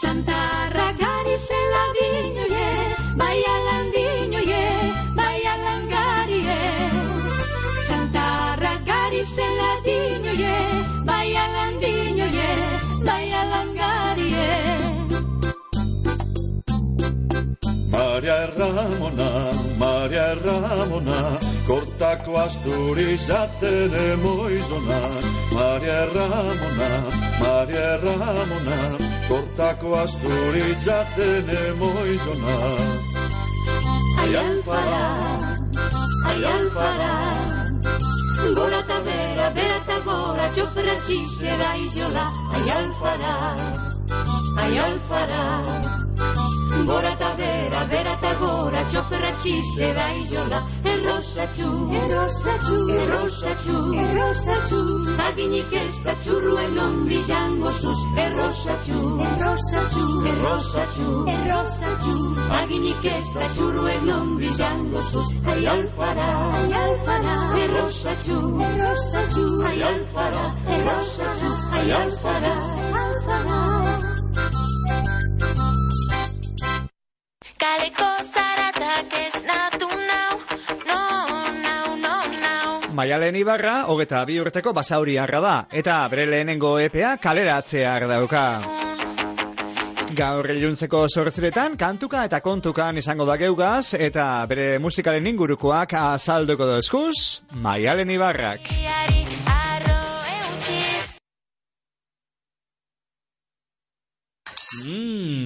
Santarra gari zela dinoie, bai alan Maria Ramona, Maria Ramona, kortako asturizaten emoizona. Maria Ramona, Maria Ramona, kortako asturizaten emoizona. Ai alfara, ai alfara, gora eta bera, bera eta gora, txofera txizera izola. Ai alfara, ai alfara, gora eta bera, bera eta gora, txofera txizera izola. Errosatxu, errosatxu, errosatxu, errosatxu, aginik ez da txurruen nondi jango zuz. Errosatxu, errosatxu, errosatxu, errosatxu, aginik ez da txurruen nondi jango zuz. Ai alfara, ai alfara, errosatxu, errosatxu, ai alfara, errosatxu, ai alfara, alfara. Maialen Ibarra, hogeta bi urteko basauri harra da, eta bere lehenengo epea kaleratzea dauka. Gaur iluntzeko sortziretan, kantuka eta kontukan izango da geugaz, eta bere musikalen ingurukoak azalduko dozkuz, Maialen Ibarrak. Arro eutxiz. Mm.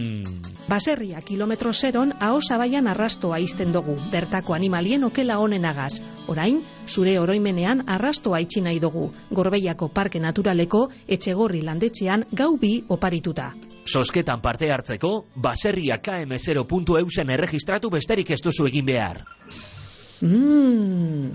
Baserria kilometro zeron aho zabaian arrastoa izten dugu, bertako animalien okela honenagaz. Orain, zure oroimenean arrastoa itxi nahi dugu, Gorbeiako Parke Naturaleko etxegorri landetxean gau bi oparituta. Sosketan parte hartzeko, baserria km0.eusen erregistratu besterik ez duzu egin behar. Mm.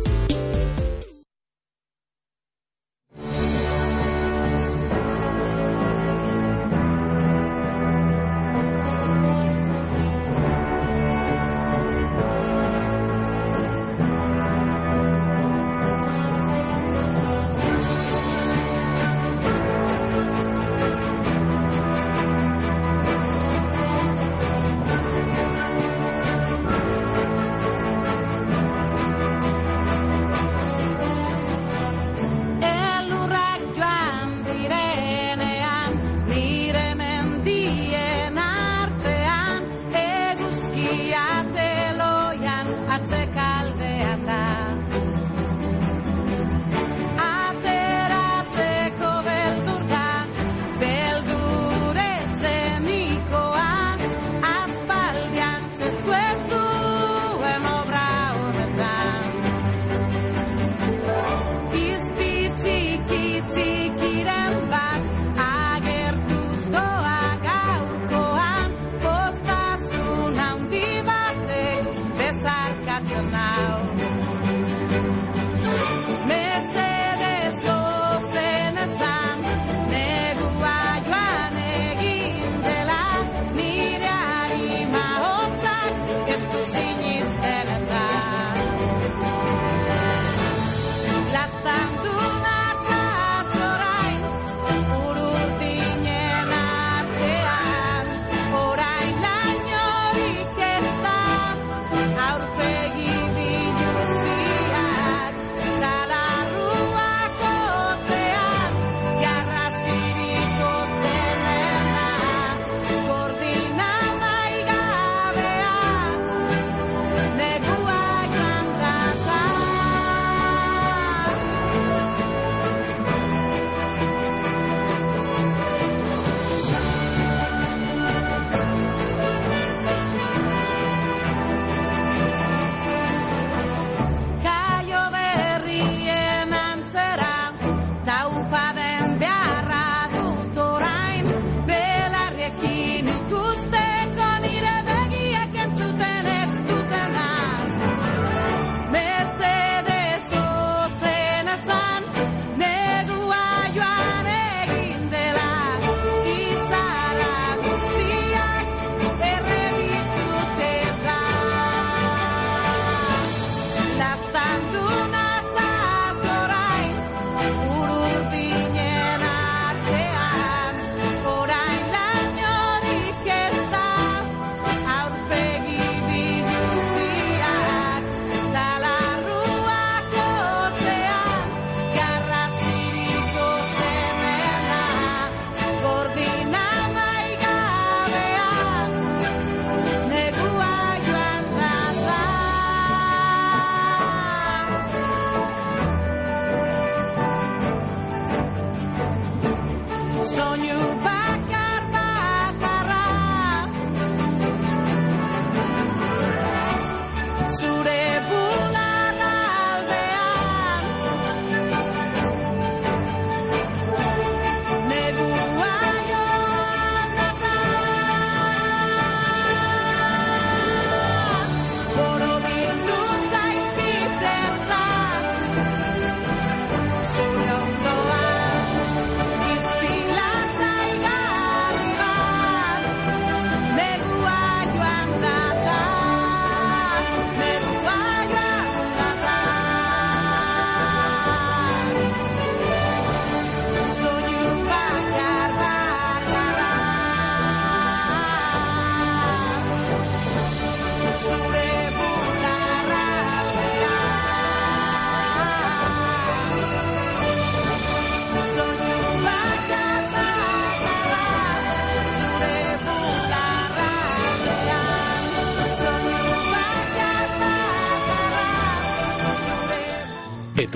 Teloian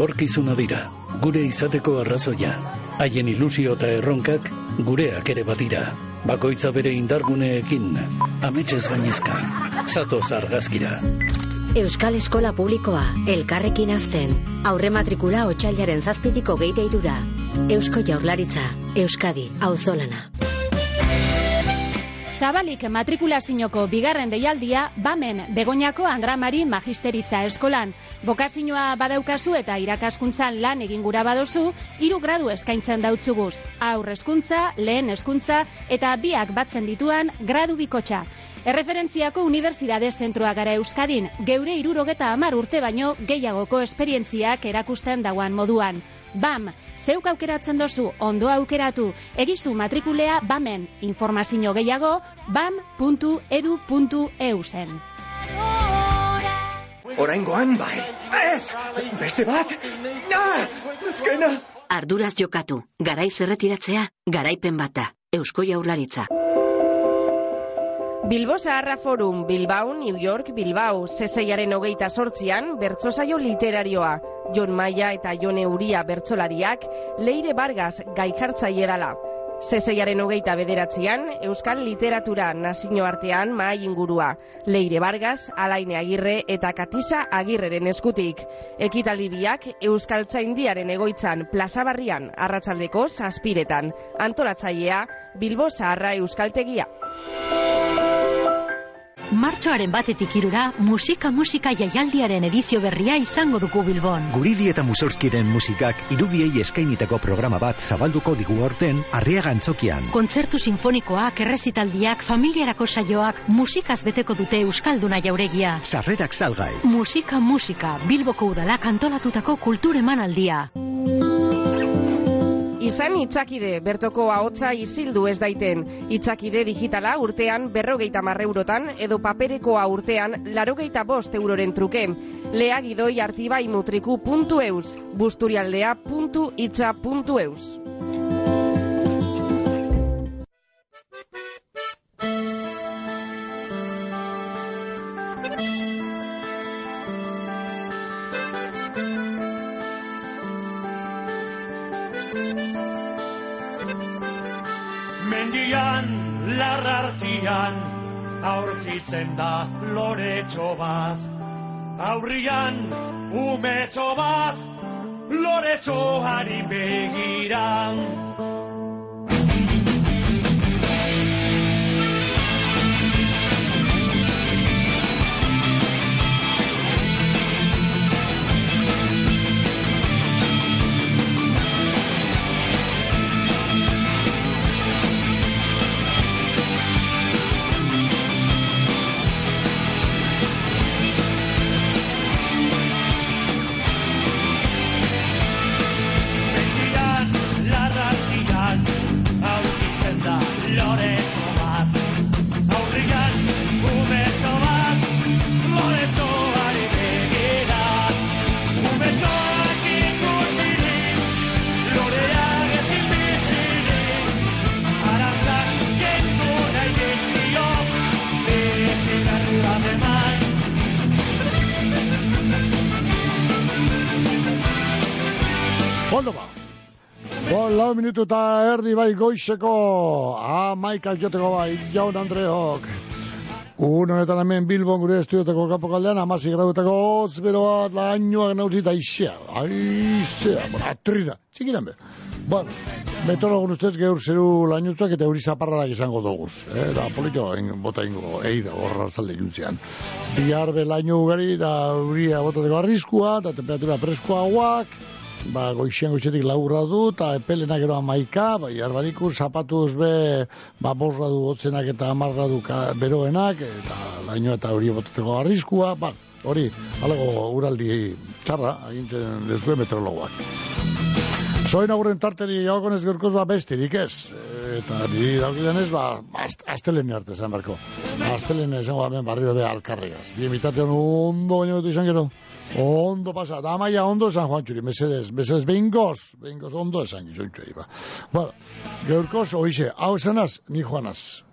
Etorkizuna dira, gure izateko arrazoia. Haien ilusio eta erronkak gureak ere badira. Bakoitza bere indarguneekin, ametsez gainezka. Zatoz argazkira. Euskal Eskola Publikoa, elkarrekin azten. Aurre matrikula otxailaren zazpitiko geite irura. Eusko Jaurlaritza, Euskadi, auzolana. Zabalik matrikulazioko bigarren deialdia bamen Begoñako Andramari Magisteritza Eskolan. Bokazioa badaukazu eta irakaskuntzan lan egin gura badozu, hiru gradu eskaintzen dautzuguz. Aur hezkuntza, lehen hezkuntza eta biak batzen dituan gradu bikotxa. Erreferentziako Unibertsitate Zentroa gara Euskadin, geure irurogeta amar urte baino gehiagoko esperientziak erakusten dauan moduan. BAM, zeuk aukeratzen dozu, ondo aukeratu, egizu matrikulea BAMen, informazio gehiago, bam.edu.eu zen. Oraingoan bai. Ez! Beste bat! Ja! Azkena! Arduraz jokatu, garaiz erretiratzea, garaipen bata, Eusko Jaurlaritza. Bilbo Zaharra Forum, Bilbao, New York, Bilbao, zeseiaren hogeita sortzian, bertsosaio literarioa. Jon Maia eta Jone Uria bertsolariak, Leire Vargas gaikartzaile dala. Zeseiaren hogeita bederatzean, Euskal Literatura nazioartean mahai ingurua. Leire Vargas, Alaine Agirre eta Katisa Agirreren eskutik. Ekitaldi biak Euskal Tzaindiaren egoitzan plazabarrian arratsaldeko zazpiretan. Antolatzailea, Bilbo Zaharra Euskaltegia. Martxoaren batetik irura, musika musika jaialdiaren edizio berria izango dugu Bilbon. Guridi eta Musorskiren musikak irudiei eskainitako programa bat zabalduko digu horten arriaga antzokian. Kontzertu sinfonikoak, errezitaldiak, familiarako saioak, musikaz beteko dute Euskalduna jauregia. Sarrerak salgai. Musika musika, Bilboko udalak antolatutako kultur emanaldia. Izan itzakide, bertoko ahotsa izildu ez daiten. Itzakide digitala urtean berrogeita marreurotan edo paperekoa urtean larogeita bost euroren truke. Lea gidoi artibai mutriku puntu eus, busturialdea puntu itza puntu eus. Mendian, larrartian, aurkitzen da loretxo bat. Aurrian, umetxo bat, loretxoari begiran. Lau minutu eta erdi bai goizeko amaika joteko bai, jaun Andreok. Un honetan hemen Bilbon gure estudioteko kapo kaldean, amasi gradutako hotz beroa, lainoak nauzi eta aizea, aizea, atrira, txikiran be. Bueno, meteorologun ustez geur zeru lainutzuak eta euri zaparradak izango doguz. Eh? Da, polito en, bota ingo, ei da, horra zalde juntzean. Bihar be laino ugari, da, euria botateko arriskua, da, temperatura preskoagoak, ba, goixian goixetik laurra du, eta epelena gero amaika, ba, jarbariku, zapatuz be, ba, borra du hotzenak eta amarra du ka- beroenak, eta laino eta hori botateko arriskua, ba, hori, alego uraldi txarra, agintzen dezue meteorologoak. Soin aurren tarteri jaukonez gerkoz ba bestirik ez. Eta niri daukidan ez, ba, ast, astelene arte esan barko. Astelene esan ba, ben barrio be alkarregaz. Bien bitartean ondo baino dut izan gero. Ondo pasa, da maia ondo esan joan txuri, mesedez, mesedez behingoz, behingoz ondo esan gizon txuri, ba. Bueno, geurkoz, oixe, hau esanaz, ni joanaz.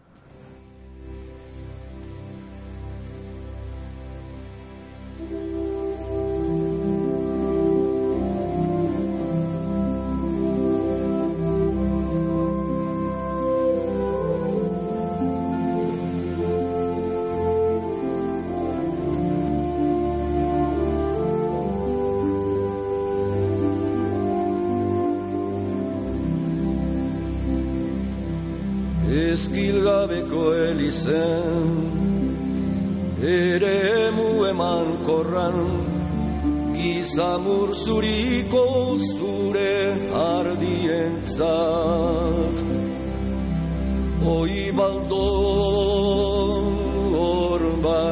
Elizen Ere emu eman korran Gizamur zuriko zure ardientzat. Oi baldo horba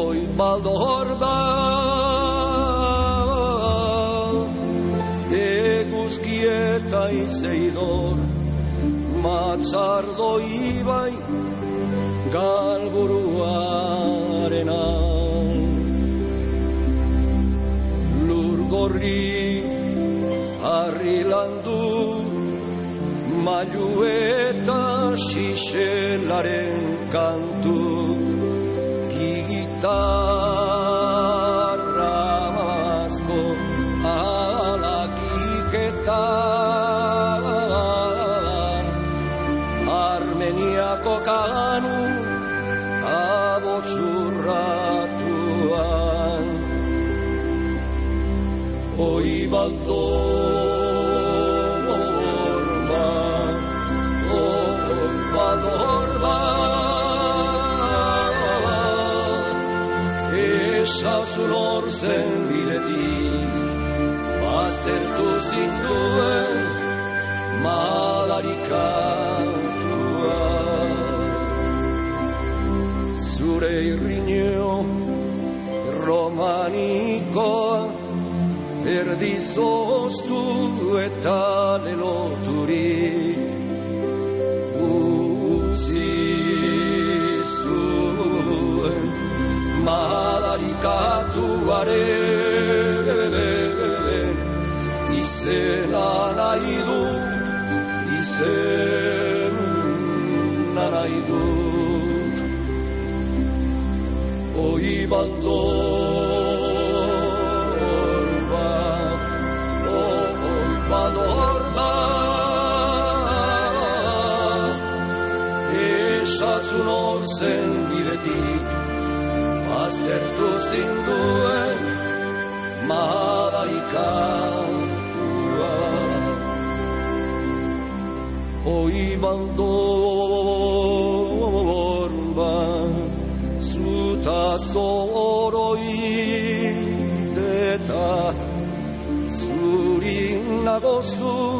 Oi baldo horba Eguzki eta izeidor Matzardo ibai galburuarena Lur gorri harri landu Mailu eta xixelaren kantu. Gitarra zen biletik Baztertu zinduen malarikatua Zure irriño romanikoa Erdizoztu eta leloturik Esazun hor zen bidetik, aztertu zinduen madarikatua. Oi baldo nagozu.